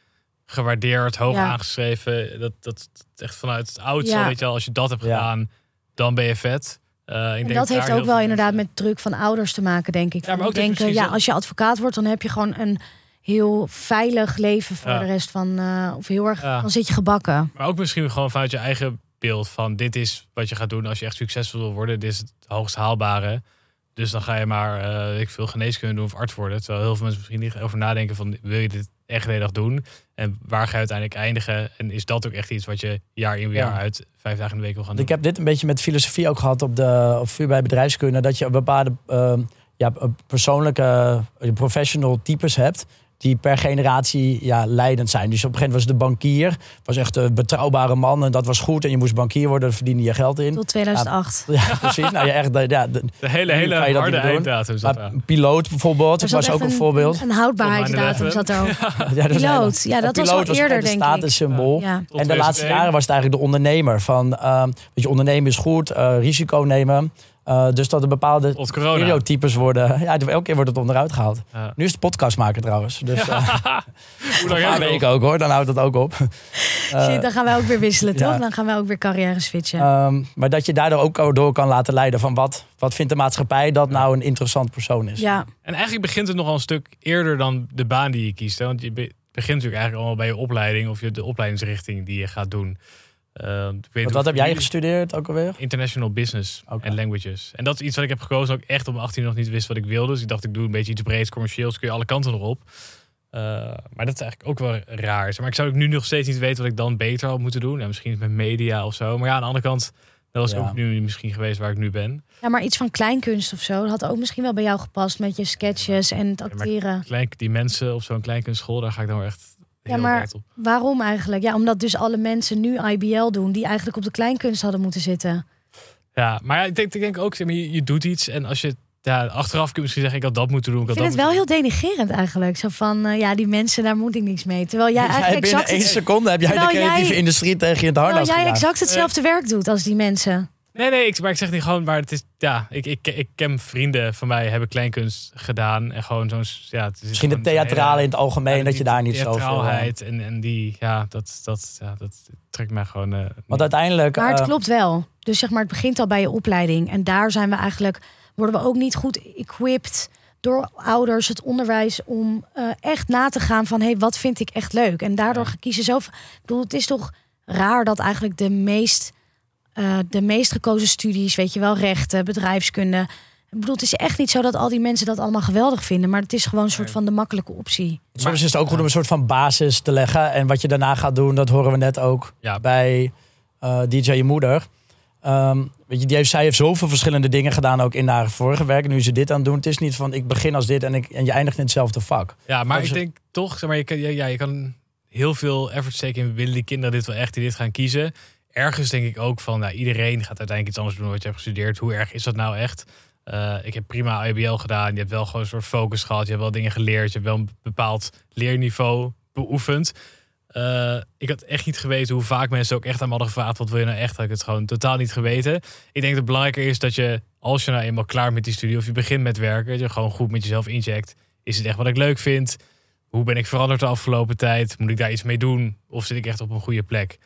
gewaardeerd, hoog Ja. aangeschreven. Dat, dat, echt vanuit het oudste, Ja. weet je wel, als je dat hebt Ja. gedaan, dan ben je vet. Eh, ik En denk dat heeft ook wel inderdaad met druk van ouders te maken, denk ik. Ja, maar ook denken, precies ja, als je advocaat wordt, dan heb je gewoon een heel veilig leven voor Ja. de rest van, eh, of heel erg, Ja. dan zit je gebakken. Maar ook misschien gewoon vanuit je eigen beeld van dit is wat je gaat doen als je echt succesvol wil worden. Dit is het hoogst haalbare. Dus dan ga je maar eh, weet ik veel geneeskunde doen of arts worden. Terwijl heel veel mensen misschien niet over nadenken van wil je dit echt de hele dag doen? En waar ga je uiteindelijk eindigen? En is dat ook echt iets wat je jaar in jaar Ja. uit vijf dagen in de week wil gaan doen? ik heb dit een beetje met filosofie ook gehad op de op vuur bij bedrijfskunde. Dat je bepaalde eh, ja, persoonlijke eh, professional types hebt. Die per generatie ja, leidend zijn. Dus op een gegeven moment was de bankier. Was echt een betrouwbare man. En dat was goed. En je moest bankier worden. Daar verdiende je geld in. Tot 2008. Ja, precies. Nou, ja, echt, ja, de, De hele, hele harde einddatum zat maar piloot bijvoorbeeld. Dat was ook een voorbeeld. Een, houdbaarheidsdatum zat er ook. Ja, dat Piloot, ja, dat was al eerder, een denk ik. statussymbool. Ja. En de laatste 2001. jaren was het eigenlijk de ondernemer. Van, ehm, weet je, ondernemen is goed, eh, risico nemen. Eh, dus dat er bepaalde stereotypes worden. Ja, elke keer wordt het onderuit gehaald. Ja. Nu is het podcastmaker trouwens. Dus paar je weken ook hoor, dan houdt het ook op. Eh, Shit, dan gaan wij ook weer wisselen, ja. toch? Dan gaan wij ook weer carrière switchen. ehm, maar dat je daardoor ook door kan laten leiden van wat, wat vindt de maatschappij dat nou een interessant persoon is. ja, En eigenlijk begint het nogal een stuk eerder dan de baan die je kiest. Hè? Want je be- begint natuurlijk eigenlijk allemaal bij je opleiding of je de opleidingsrichting die je gaat doen. Ik weet niet wat heb jij gestudeerd ook alweer? International Business en Languages. En dat is iets wat ik heb gekozen. Ook echt op mijn 18 nog niet wist wat ik wilde. Dus ik dacht, ik doe een beetje iets breeds, commercieels. Kun je alle kanten erop. Eh, maar dat is eigenlijk ook wel raar. Zeg Maar ik zou ook nu nog steeds niet weten wat ik dan beter had moeten doen. Ja, misschien met media of zo. Maar ja, aan de andere kant, dat was Ja. ook nu misschien geweest waar ik nu ben. ja, maar iets van kleinkunst of zo. Dat had ook misschien wel bij jou gepast met je sketches en het acteren. Klein, die mensen op zo'n kleinkunstschool, daar ga ik dan wel echt Ja, maar- op. Waarom eigenlijk? Ja, omdat dus alle mensen nu IBL doen die eigenlijk op de kleinkunst hadden moeten zitten. Ja, maar ja, ik, denk, ik denk ook, je, je doet iets en als je ja, achteraf kun je misschien zeggen, ik had dat moeten doen. Ik, Ik vind het wel heel denigerend eigenlijk. Zo van, eh, ja, die mensen, daar moet ik niks mee. Terwijl jij eigenlijk binnen exact, één seconde heb jij de creatieve jij- industrie tegen je in het harnas terwijl jij exact hetzelfde werk doet als die mensen. Nee, nee, ik, maar ik zeg niet gewoon, maar het is, ja, ik, ik, ik ken vrienden van mij hebben kleinkunst gedaan en gewoon zo'n, ja, het is Misschien de theatrale in het algemeen, ja, dat je daar niet zoveel... eh, en, en die, ja, dat, dat, ja, dat trekt mij gewoon. eh, Want uiteindelijk... Maar het eh, klopt wel. Dus zeg maar, het begint al bij je opleiding. En daar zijn we eigenlijk, worden we ook niet goed equipped door ouders, het onderwijs, om eh, echt na te gaan van hé, hey, wat vind ik echt leuk? En daardoor Ja. kiezen zo. Ik bedoel, het is toch raar dat eigenlijk de meest, eh, de meest gekozen studies, weet je wel, rechten, bedrijfskunde. Ik bedoel, het is echt niet zo dat al die mensen dat allemaal geweldig vinden. Maar het is gewoon een soort van de makkelijke optie. Soms is het ook goed om een soort van basis te leggen. En wat je daarna gaat doen, dat horen we net ook Ja. bij eh, DJ Je Moeder. Ehm, weet je, die heeft, zij heeft zoveel verschillende dingen gedaan ook in haar vorige werk. Nu is ze dit aan het doen. Het is niet van ik begin als dit en, ik, en je eindigt in hetzelfde vak. Ja, maar Als ik denk toch, zeg maar, je kan, ja, ja, je kan heel veel effort steken in willen die kinderen dit wel echt die dit gaan kiezen. Ergens denk ik ook van, nou, iedereen gaat uiteindelijk iets anders doen wat je hebt gestudeerd. Hoe erg is dat nou echt? Eh, ik heb prima IBL gedaan. Je hebt wel gewoon een soort focus gehad. Je hebt wel dingen geleerd. Je hebt wel een bepaald leerniveau beoefend. Eh, ik had echt niet geweten hoe vaak mensen ook echt aan me hadden gevraagd. Wat wil je nou echt? Had ik het gewoon totaal niet geweten. Ik denk dat het belangrijker is dat je, als je nou eenmaal klaar met die studie of je begint met werken, dat je gewoon goed met jezelf incheckt. Is het echt wat ik leuk vind? Hoe ben ik veranderd de afgelopen tijd? Moet ik daar iets mee doen? Of zit ik echt op een goede plek?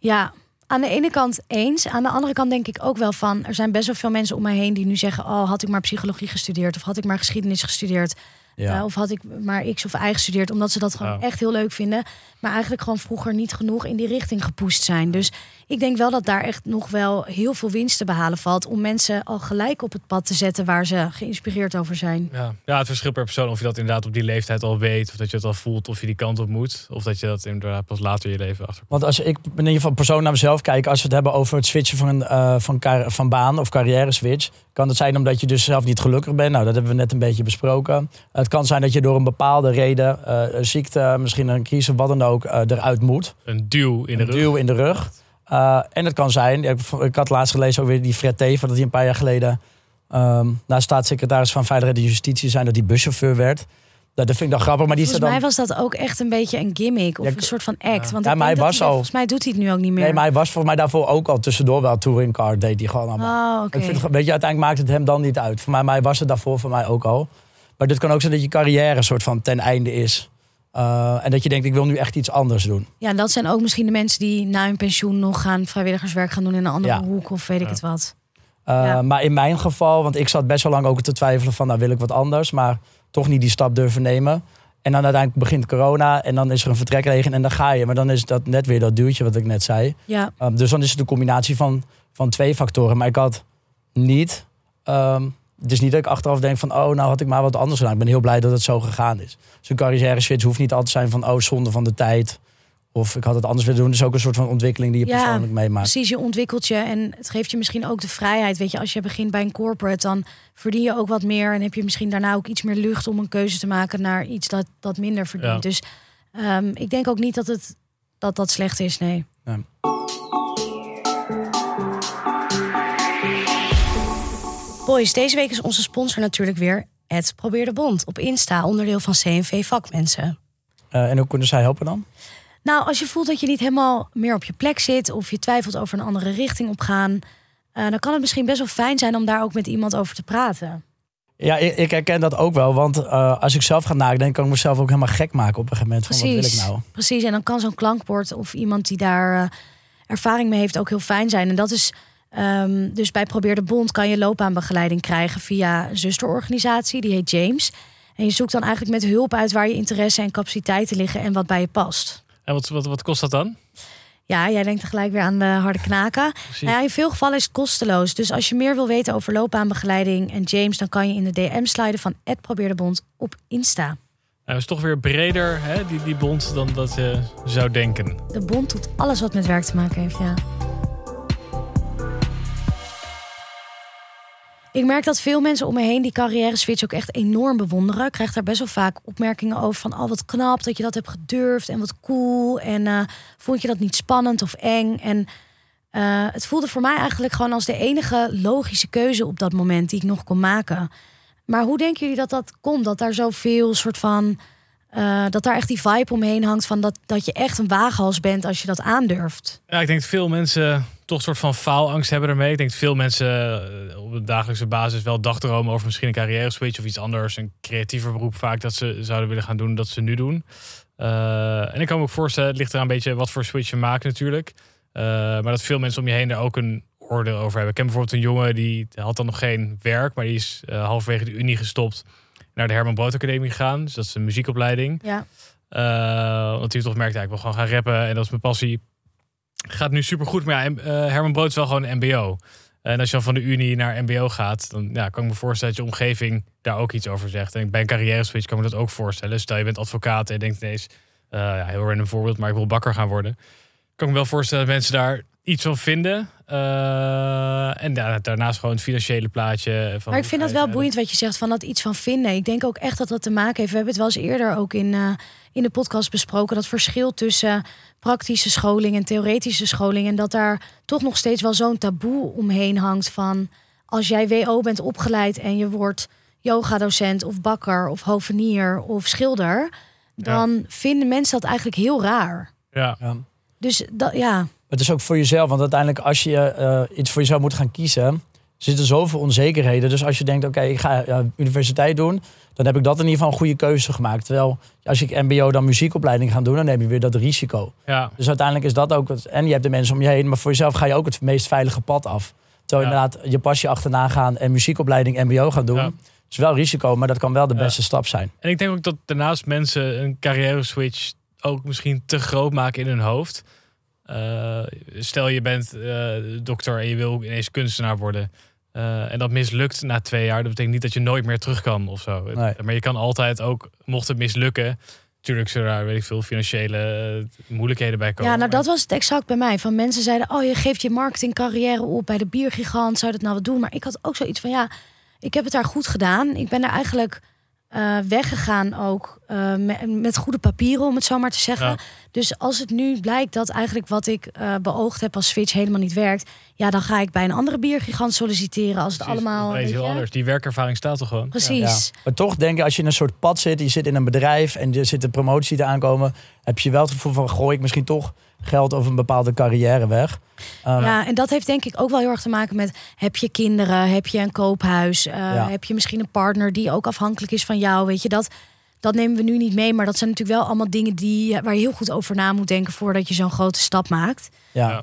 Ja, aan de ene kant eens. Aan de andere kant denk ik ook wel van... er zijn best wel veel mensen om mij heen die nu zeggen... oh, had ik maar psychologie gestudeerd... of had ik maar geschiedenis gestudeerd... Ja. eh, of had ik maar X of Y gestudeerd... omdat ze dat gewoon Ja. echt heel leuk vinden... maar eigenlijk gewoon vroeger niet genoeg in die richting gepoest zijn. Dus ik denk wel dat daar echt nog wel heel veel winst te behalen valt... om mensen al gelijk op het pad te zetten... waar ze geïnspireerd over zijn. Ja. ja, het verschil per persoon. Of je dat inderdaad op die leeftijd al weet. Of dat je het al voelt. Of je die kant op moet. Of dat je dat inderdaad pas later in je leven achterkomt. Want als ik in ieder geval persoon naar mezelf kijk, als we het hebben over het switchen van, eh, van, car- van baan of carrière switch, kan het zijn omdat je dus zelf niet gelukkig bent. Nou, dat hebben we net een beetje besproken. Het kan zijn dat je door een bepaalde reden, een ziekte, misschien een crisis, wat dan ook, eh, eruit moet. Een duw in de een rug. duw in de rug. Eh, en het kan zijn, ik, ik had laatst gelezen weer die Fred Teven, dat hij een paar jaar geleden nou, staatssecretaris van Veiligheid en Justitie zijn, dat hij buschauffeur werd. Dat, dat vind ik dan grappig, maar die Volgens dan... mij was dat ook echt een beetje een gimmick... of Ja, een soort van act. Want Ja, maar hij was al- Volgens mij doet hij het nu ook niet meer. Nee, maar hij was volgens mij daarvoor ook al tussendoor wel touring car, deed hij gewoon allemaal. Oh. Ik vind, weet je, uiteindelijk maakt het hem dan niet uit. Voor mij, was het daarvoor voor mij ook al. Maar dit kan ook zijn dat je carrière soort van ten einde is. Uh, en dat je denkt, ik wil nu echt iets anders doen. Ja, dat zijn ook misschien de mensen die na hun pensioen nog gaan vrijwilligerswerk gaan doen in een andere Ja. hoek of weet ik het wat. Uh, Ja. Maar in mijn geval, want ik zat best wel lang ook te twijfelen van, nou wil ik wat anders. Maar toch niet die stap durven nemen. En dan uiteindelijk begint corona en dan is er een vertrekregen en dan ga je. Maar dan is dat net weer dat duwtje wat ik net zei. Ja, Um, dus dan is het een combinatie van, van twee factoren. Maar ik had niet. Um, het is niet dat ik achteraf denk van, oh, nou had ik maar wat anders gedaan. Ik ben heel blij dat het zo gegaan is. Dus een carrière switch hoeft niet altijd te zijn van, oh, zonde van de tijd. Of ik had het anders willen doen. Het is ook een soort van ontwikkeling die je Ja, persoonlijk meemaakt. precies. Je ontwikkelt je en het geeft je misschien ook de vrijheid. Weet je, als je begint bij een corporate, dan verdien je ook wat meer. En heb je misschien daarna ook iets meer lucht om een keuze te maken naar iets dat, dat minder verdient. Ja. Dus ehm, ik denk ook niet dat het dat, dat slecht is, nee. Ja. Boys, deze week is onze sponsor natuurlijk weer het Probeer de Bond op Insta, onderdeel van CNV Vakmensen. Uh, en hoe kunnen zij helpen dan? Nou, als je voelt dat je niet helemaal meer op je plek zit of je twijfelt over een andere richting opgaan, uh, dan kan het misschien best wel fijn zijn om daar ook met iemand over te praten. Ja, ik, ik herken dat ook wel. Want uh, als ik zelf ga nadenken, kan ik mezelf ook helemaal gek maken op een gegeven moment. Precies, van, wat wil ik nou? precies. En dan kan zo'n klankbord of iemand die daar uh, ervaring mee heeft ook heel fijn zijn. En dat is um, dus bij Probeer de Bond kan je loopbaanbegeleiding krijgen via een zusterorganisatie, die heet James. En je zoekt dan eigenlijk met hulp uit waar je interesse en capaciteiten liggen en wat bij je past. En wat, wat, wat kost dat dan? Ja, jij denkt tegelijk weer aan de harde knaken. Nou ja, in veel gevallen is het kosteloos. Dus als je meer wil weten over loopbaanbegeleiding en James, dan kan je in de DM sliden van Probeerdebond op Insta. Nou, is toch weer breder, hè, die, die bond, dan dat je zou denken. De bond doet alles wat met werk te maken heeft, ja. Ik merk dat veel mensen om me heen die carrière switch ook echt enorm bewonderen. Ik krijg daar best wel vaak opmerkingen over van... oh, wat knap dat je dat hebt gedurfd en wat cool. En uh, vond je dat niet spannend of eng? En uh, het voelde voor mij eigenlijk gewoon als de enige logische keuze op dat moment... die ik nog kon maken. Maar hoe denken jullie dat dat komt? Dat daar zoveel soort van... Uh, dat daar echt die vibe omheen hangt van dat, dat je echt een waaghals bent als je dat aandurft. Ja, ik denk dat veel mensen toch een soort van faalangst hebben ermee. Ik denk dat veel mensen uh, op een dagelijkse basis wel dagdromen over misschien een carrière switch of iets anders. Een creatiever beroep vaak dat ze zouden willen gaan doen dat ze nu doen. Uh, en ik kan me ook voorstellen, het ligt er een beetje wat voor switch je maakt natuurlijk. maar dat veel mensen om je heen daar ook een oordeel over hebben. Ik ken bijvoorbeeld een jongen die had dan nog geen werk, maar die is halverwege de Unie gestopt naar de Herman Brood Academie gegaan. Dus dat is een muziekopleiding. Ja. Uh, want hij toch merkte, ja, ik wil gewoon gaan rappen en dat is mijn passie. Gaat nu super goed, maar ja, uh, Herman Brood is wel gewoon MBO. En als je van de Unie naar MBO gaat, dan ja, kan ik me voorstellen dat je omgeving daar ook iets over zegt. En bij een carrière switch kan ik me dat ook voorstellen. Stel je bent advocaat en je denkt ineens, eh ja, heel random voorbeeld, maar ik wil bakker gaan worden. Kan ik me wel voorstellen dat mensen daar iets van vinden. Eh, en da- daarnaast gewoon het financiële plaatje. Van Maar ik vind dat wel ga je boeiend wat je zegt van dat iets van vinden. Ik denk ook echt dat dat te maken heeft. We hebben het wel eens eerder ook in, eh, in de podcast besproken. Dat verschil tussen praktische scholing en theoretische scholing. En dat daar toch nog steeds wel zo'n taboe omheen hangt van als jij WO bent opgeleid en je wordt yogadocent of bakker of hovenier of schilder. Dan vinden mensen dat eigenlijk heel raar. Ja, Ja. Dus dat, ja, Het is ook voor jezelf, want uiteindelijk als je eh, iets voor jezelf moet gaan kiezen, zitten zoveel onzekerheden. Dus als je denkt, oké, ik ga ja, universiteit doen, dan heb ik dat in ieder geval een goede keuze gemaakt. Terwijl als ik mbo dan muziekopleiding ga doen, dan heb je weer dat risico. ja. Dus uiteindelijk is dat ook, het, en je hebt de mensen om je heen, maar voor jezelf ga je ook het meest veilige pad af. Terwijl Ja. inderdaad je passie achterna gaan en muziekopleiding mbo gaan doen, Ja. is wel risico, maar dat kan wel de beste stap zijn. En ik denk ook dat daarnaast mensen een carrière switch ook misschien te groot maken in hun hoofd. Eh, stel je bent eh, dokter en je wil ineens kunstenaar worden. eh, en dat mislukt na twee jaar. Dat betekent niet dat je nooit meer terug kan of zo. Nee. Maar je kan altijd ook, mocht het mislukken. Natuurlijk zullen daar, weet ik veel, financiële moeilijkheden bij komen. Ja, nou Maar- dat was het exact bij mij. Van mensen zeiden, oh je geeft je marketingcarrière op bij de biergigant. Zou dat nou wat doen? Maar ik had ook zoiets van, ja, ik heb het daar goed gedaan. Ik ben daar eigenlijk eh, weggegaan ook eh, met, met goede papieren, om het zo maar te zeggen. Ja. Dus als het nu blijkt dat eigenlijk wat ik eh, beoogd heb als switch helemaal niet werkt. Ja, dan ga ik bij een andere biergigant solliciteren als het Precies, allemaal... dat is weet heel je? anders. Die werkervaring staat er gewoon. Precies. Ja. Maar toch denk ik, als je in een soort pad zit, je zit in een bedrijf en er zit een promotie te aankomen, heb je wel het gevoel van, gooi ik misschien toch geld over een bepaalde carrière weg. Um, Ja, en dat heeft denk ik ook wel heel erg te maken met... heb je kinderen, heb je een koophuis... eh, Ja. heb je misschien een partner die ook afhankelijk is van jou. Weet je, dat, dat nemen we nu niet mee. Maar dat zijn natuurlijk wel allemaal dingen die, waar je heel goed over na moet denken... voordat je zo'n grote stap maakt. Ja. Ja.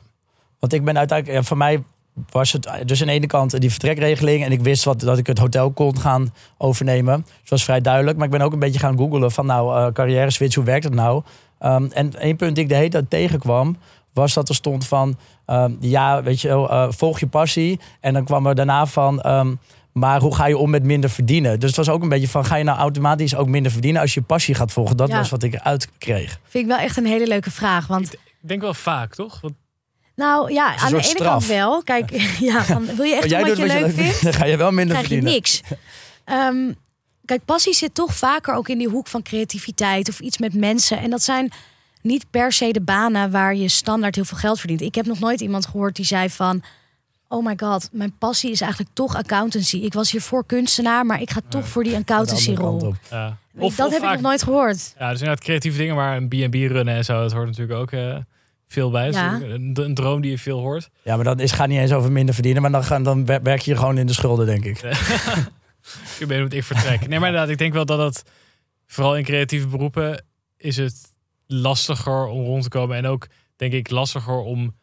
Want ik ben uiteindelijk, ja, voor mij was het dus aan de ene kant die vertrekregeling. En ik wist wat, dat ik het hotel kon gaan overnemen. Dus dat was vrij duidelijk. Maar ik ben ook een beetje gaan googelen van nou, eh carrière switch, hoe werkt het nou? Ehm, en één punt die ik de hele tijd tegenkwam, was dat er stond van ehm, ja, weet je wel, eh, volg je passie. En dan kwam er daarna van. ehm, maar hoe ga je om met minder verdienen? Dus het was ook een beetje van: ga je nou automatisch ook minder verdienen als je passie gaat volgen? Dat Ja. was wat ik eruit kreeg. Vind ik wel echt een hele leuke vraag. Want Ik denk wel vaak, toch? Want nou ja, aan de ene kant wel. Kijk, ja, van, wil je echt wat je leuk vindt? dan ga je wel minder krijg je verdienen. niks. Ehm, kijk, passie zit toch vaker ook in die hoek van creativiteit of iets met mensen. En dat zijn niet per se de banen waar je standaard heel veel geld verdient. Ik heb nog nooit iemand gehoord die zei van... Oh my god, mijn passie is eigenlijk toch accountancy. Ik was hiervoor kunstenaar, maar ik ga toch voor die De andere accountancy kant rol. op. ja. dat heb ik nog nooit gehoord. Ja, dus inderdaad creatieve dingen, maar een B&B runnen en zo, dat hoort natuurlijk ook eh, veel bij. Ja. Dus Een, een droom die je veel hoort. Ja, maar dat is, gaat niet eens over minder verdienen. Maar dan, gaan, dan wer- werk je gewoon in de schulden, denk ik. Ik ben ik vertrek. Nee, maar inderdaad, ik denk wel dat het vooral in creatieve beroepen is het lastiger om rond te komen en ook denk ik lastiger om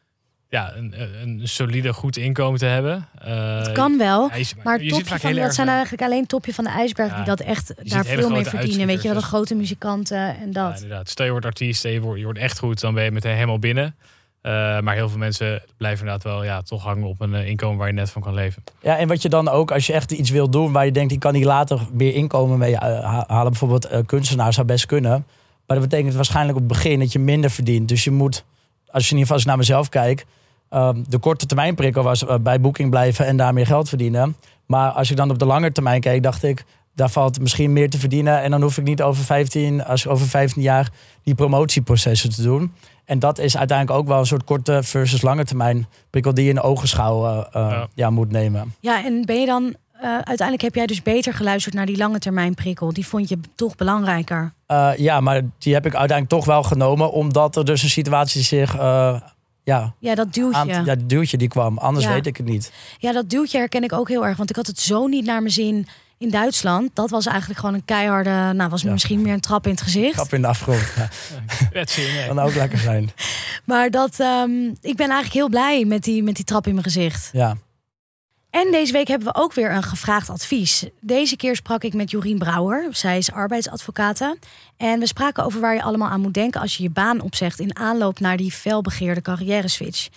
ja, een, een solide goed inkomen te hebben. Eh, Het kan wel. ja, je- Maar je topje van, dat zijn eigenlijk alleen topje van de ijsberg Ja. die dat echt daar veel mee verdienen. Weet je wel, de uitschieters, grote muzikanten en Ja, dat. inderdaad. Stel je wordt artiest en je wordt, je wordt echt goed, dan ben je meteen helemaal binnen. Eh, maar heel veel mensen blijven inderdaad wel ja, toch hangen op een eh, inkomen waar je net van kan leven. Ja, en wat je dan ook, als je echt iets wil doen waar je denkt, die kan hier later meer inkomen mee eh, ha- halen. Bijvoorbeeld eh, kunstenaar zou best kunnen. Maar dat betekent waarschijnlijk op het begin dat je minder verdient. Dus je moet, als je in ieder geval eens naar mezelf kijkt, ehm, de korte termijn prikkel was bij boeking blijven en daar meer geld verdienen. Maar als ik dan op de lange termijn keek, dacht ik, daar valt misschien meer te verdienen. En dan hoef ik niet over 15, als over 15 jaar die promotieprocessen te doen. En dat is uiteindelijk ook wel een soort korte versus lange termijn prikkel die je in ogenschouw eh, eh, Ja. ja, moet nemen. Ja, en ben je dan... eh, uiteindelijk heb jij dus beter geluisterd naar die lange termijn prikkel. Die vond je toch belangrijker. Uh, ja, maar die heb ik uiteindelijk toch wel genomen, omdat er dus een situatie zich. uh, ja, Ja, dat duwtje. aan, ja, het duwtje die kwam. Anders Ja. weet ik het niet. Ja, dat duwtje herken ik ook heel erg. Want ik had het zo niet naar mijn zin in Duitsland. Dat was eigenlijk gewoon een keiharde... Nou, was Ja. misschien meer een trap in het gezicht. Kap in de afgrond. Ja, Kwetsen, nee. kan ook lekker zijn. Maar dat, ehm, ik ben eigenlijk heel blij met die, met die trap in mijn gezicht. Ja. En deze week hebben we ook weer een gevraagd advies. Deze keer sprak ik met Jorien Brouwer. Zij is arbeidsadvocate. En we spraken over waar je allemaal aan moet denken als je je baan opzegt in aanloop naar die felbegeerde carrière switch.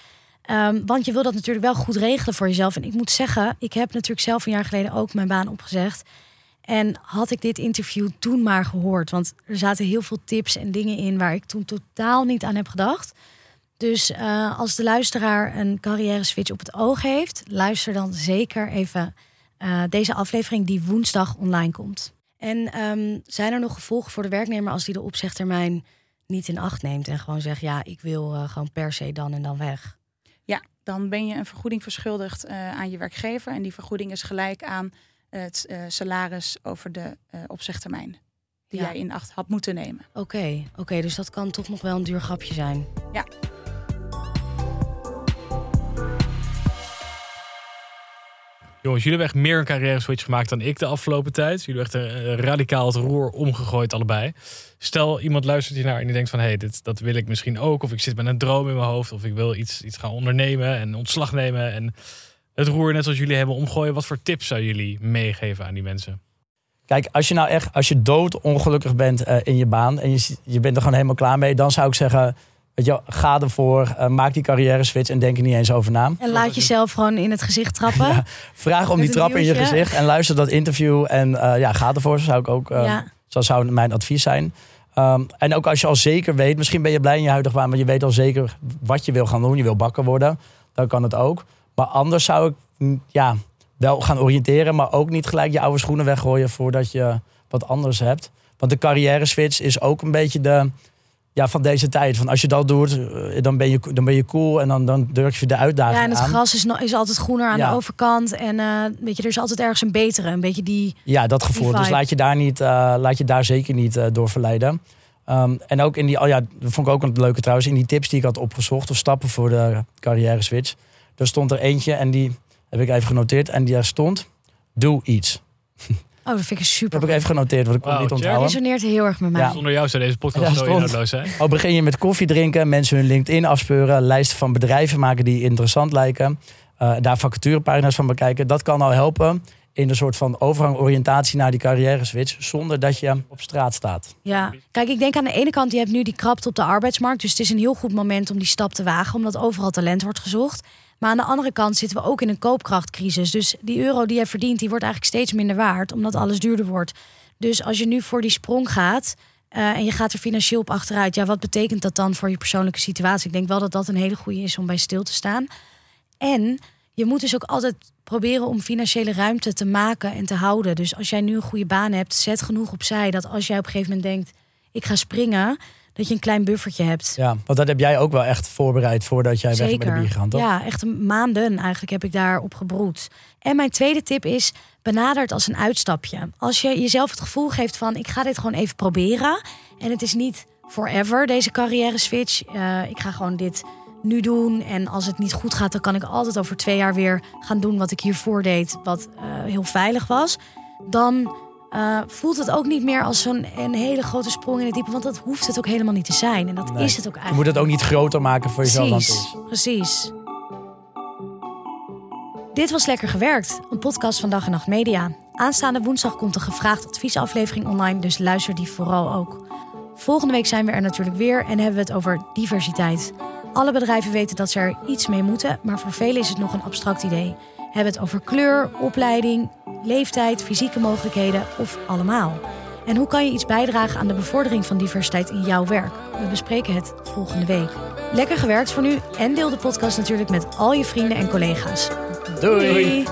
Ehm, want je wil dat natuurlijk wel goed regelen voor jezelf. En ik moet zeggen, ik heb natuurlijk zelf een jaar geleden ook mijn baan opgezegd. En had ik dit interview toen maar gehoord. Want er zaten heel veel tips en dingen in waar ik toen totaal niet aan heb gedacht. Dus eh, als de luisteraar een carrière switch op het oog heeft, luister dan zeker even uh, deze aflevering die woensdag online komt. En um, zijn er nog gevolgen voor de werknemer als die de opzegtermijn niet in acht neemt en gewoon zegt: ja, ik wil uh, gewoon per se dan en dan weg? Ja, dan ben je een vergoeding verschuldigd uh, aan je werkgever. En die vergoeding is gelijk aan het uh, salaris over de opzegtermijn. Die ja. jij in acht had moeten nemen. Oké, okay, oké, okay, dus dat kan toch nog wel een duur grapje zijn. Ja. Jullie hebben echt meer een carrière switch gemaakt dan ik de afgelopen tijd. Jullie hebben echt uh, radicaal het roer omgegooid, allebei. Stel, iemand luistert hier naar en die denkt van... hé, hey, dit, dat wil ik misschien ook. Of ik zit met een droom in mijn hoofd. Of ik wil iets, iets gaan ondernemen en ontslag nemen. En het roer net zoals jullie hebben omgooien. Wat voor tips zou jullie meegeven aan die mensen? Kijk, als je nou echt, als je dood ongelukkig bent uh, in je baan... en je, je bent er gewoon helemaal klaar mee... dan zou ik zeggen Weet je, ga ervoor, uh, maak die carrière switch en denk er niet eens over na. En laat jezelf gewoon in het gezicht trappen. ja, vraag om die trap in je gezicht en luister dat interview. En uh, ja, ga ervoor, zou ik ook. Uh, ja. Dat zou mijn advies zijn. Um, en ook als je al zeker weet, misschien ben je blij in je huidige baan, maar je weet al zeker wat je wil gaan doen. Je wil bakker worden, dan kan het ook. Maar anders zou ik mm, ja, wel gaan oriënteren, maar ook niet gelijk je oude schoenen weggooien voordat je wat anders hebt. Want de carrière switch is ook een beetje de ja, van deze tijd. Van als je dat doet, eh, dan ben je, dan ben je cool en dan, dan durf je de uitdaging Ja, en het aan. gras is, is altijd groener aan ja. de overkant. En uh, weet je, er is altijd ergens een betere. Een beetje die Ja, dat gevoel. Dus laat je daar, niet, uh, laat je daar zeker niet uh, door verleiden. Um, en ook in die, oh ja, dat vond ik ook een leuke trouwens, in die tips die ik had opgezocht, of stappen voor de carrière switch. Er stond er eentje en die heb ik even genoteerd. En die stond, doe iets. Oh, dat vind ik super. Dat heb ik even genoteerd, want ik kon wow, niet onthouden. Dat resoneert heel erg met mij. Ja. Zonder jou zou deze podcast ja, zo inhoudloos zijn. Al begin je met koffie drinken, mensen hun LinkedIn afspeuren, lijsten van bedrijven maken die interessant lijken, uh, daar vacaturepagina's van bekijken. Dat kan al helpen in een soort van overgang oriëntatie naar die carrière switch, zonder dat je op straat staat. Ja, kijk, ik denk aan de ene kant, je hebt nu die krapte op de arbeidsmarkt, dus het is een heel goed moment om die stap te wagen, omdat overal talent wordt gezocht. Maar aan de andere kant zitten we ook in een koopkrachtcrisis. Dus die euro die je verdient, die wordt eigenlijk steeds minder waard, omdat alles duurder wordt. Dus als je nu voor die sprong gaat uh, en je gaat er financieel op achteruit, ja, wat betekent dat dan voor je persoonlijke situatie? Ik denk wel dat dat een hele goede is om bij stil te staan. En je moet dus ook altijd proberen om financiële ruimte te maken en te houden. Dus als jij nu een goede baan hebt, zet genoeg opzij dat als jij op een gegeven moment denkt: ik ga springen, dat je een klein buffertje hebt. Ja, want dat heb jij ook wel echt voorbereid voordat jij Zeker. weg met de bier gaat, toch? Ja, echt maanden eigenlijk heb ik daarop gebroed. En mijn tweede tip is, benader het als een uitstapje. Als je jezelf het gevoel geeft van, ik ga dit gewoon even proberen. En het is niet forever, deze carrière switch. Uh, ik ga gewoon dit nu doen. En als het niet goed gaat, dan kan ik altijd over twee jaar weer gaan doen wat ik hiervoor deed, wat uh, heel veilig was. Dan uh, voelt het ook niet meer als zo'n een hele grote sprong in het diepe. Want dat hoeft het ook helemaal niet te zijn. En dat nee. is het ook eigenlijk. Je moet het ook niet groter maken voor jezelf precies, dan het is. Precies. Dit was Lekker Gewerkt, een podcast van Dag en Nacht Media. Aanstaande woensdag komt een gevraagd adviesaflevering online, dus luister die vooral ook. Volgende week zijn we er natuurlijk weer en hebben we het over diversiteit. Alle bedrijven weten dat ze er iets mee moeten, maar voor velen is het nog een abstract idee. We hebben het over kleur, opleiding, leeftijd, fysieke mogelijkheden of allemaal. En hoe kan je iets bijdragen aan de bevordering van diversiteit in jouw werk? We bespreken het volgende week. Lekker gewerkt voor nu en deel de podcast natuurlijk met al je vrienden en collega's. Doei. Doei.